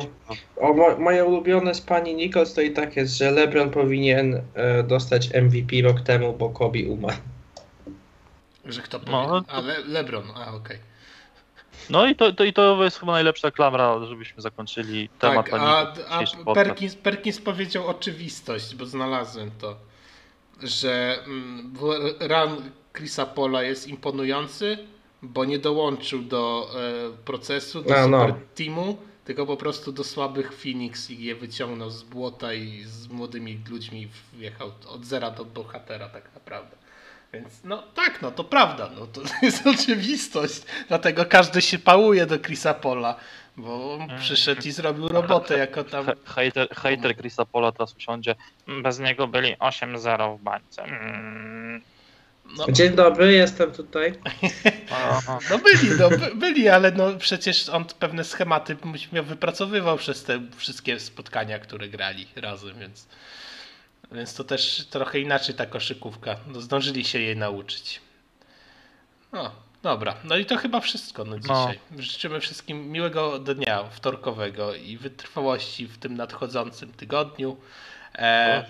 S3: O, mo, moje ulubione z pani Nikos to i tak jest, że LeBron powinien e, dostać MVP rok temu, bo Kobe umarł.
S1: Że kto powie?
S2: No, to-
S1: A Le- LeBron, a okej.
S2: No i to, to, i to jest chyba najlepsza klamra, żebyśmy zakończyli temat
S1: Tak, a, a. Perkins, Perkins powiedział oczywistość, bo znalazłem to, że mm, run Chrisa Pola jest imponujący, bo nie dołączył do e, procesu, do
S3: A, no.
S1: super teamu, tylko po prostu do słabych Phoenix i je wyciągnął z błota i z młodymi ludźmi wjechał od zera do bohatera tak naprawdę. Więc no tak, no to prawda, no to jest oczywistość. Dlatego każdy się pałuje do Chrisa Pola, bo on przyszedł i zrobił robotę jako tam.
S2: Hater, hater Chrisa Pola teraz usiądzie. Bez niego byli 8-0 w bańce. Mm.
S1: No,
S3: Dzień dobry, jestem tutaj.
S1: No byli, no by- byli, ale no przecież on pewne schematy miał wypracowywał przez te wszystkie spotkania, które grali razem, więc, więc to też trochę inaczej ta koszykówka. No, zdążyli się jej nauczyć. No, dobra. No i to chyba wszystko na dzisiaj. Życzymy wszystkim miłego dnia wtorkowego i wytrwałości w tym nadchodzącym tygodniu. E.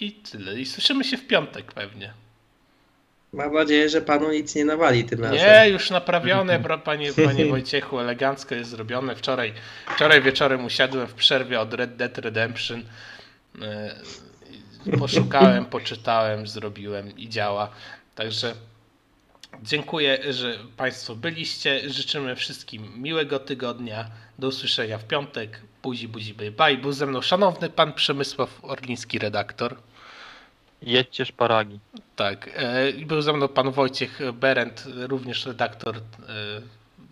S1: I tyle. I słyszymy się w piątek pewnie.
S3: Mam nadzieję, że panu nic nie nawali tym razem.
S1: Nie, już naprawione, bro, panie, panie Wojciechu, elegancko jest zrobione. Wczoraj, wczoraj wieczorem usiadłem w przerwie od Red Dead Redemption. E, Poszukałem, poczytałem, zrobiłem i działa. Także dziękuję, że Państwo byliście. Życzymy wszystkim miłego tygodnia. Do usłyszenia w piątek. Buzi, buzi, bye, bye. Był ze mną szanowny pan Przemysław Orliński, redaktor.
S2: Jedźcie szparagi.
S1: Tak, e, był ze mną pan Wojciech Berend, również redaktor e,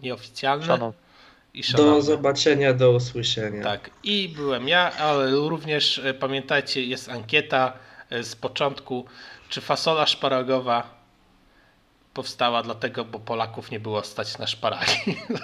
S1: nieoficjalny
S2: Szanow,
S1: i
S3: Do zobaczenia, do usłyszenia.
S1: Tak, i byłem ja, ale również e, pamiętajcie, jest ankieta e, z początku, czy fasola szparagowa powstała dlatego, bo Polaków nie było stać na szparagi.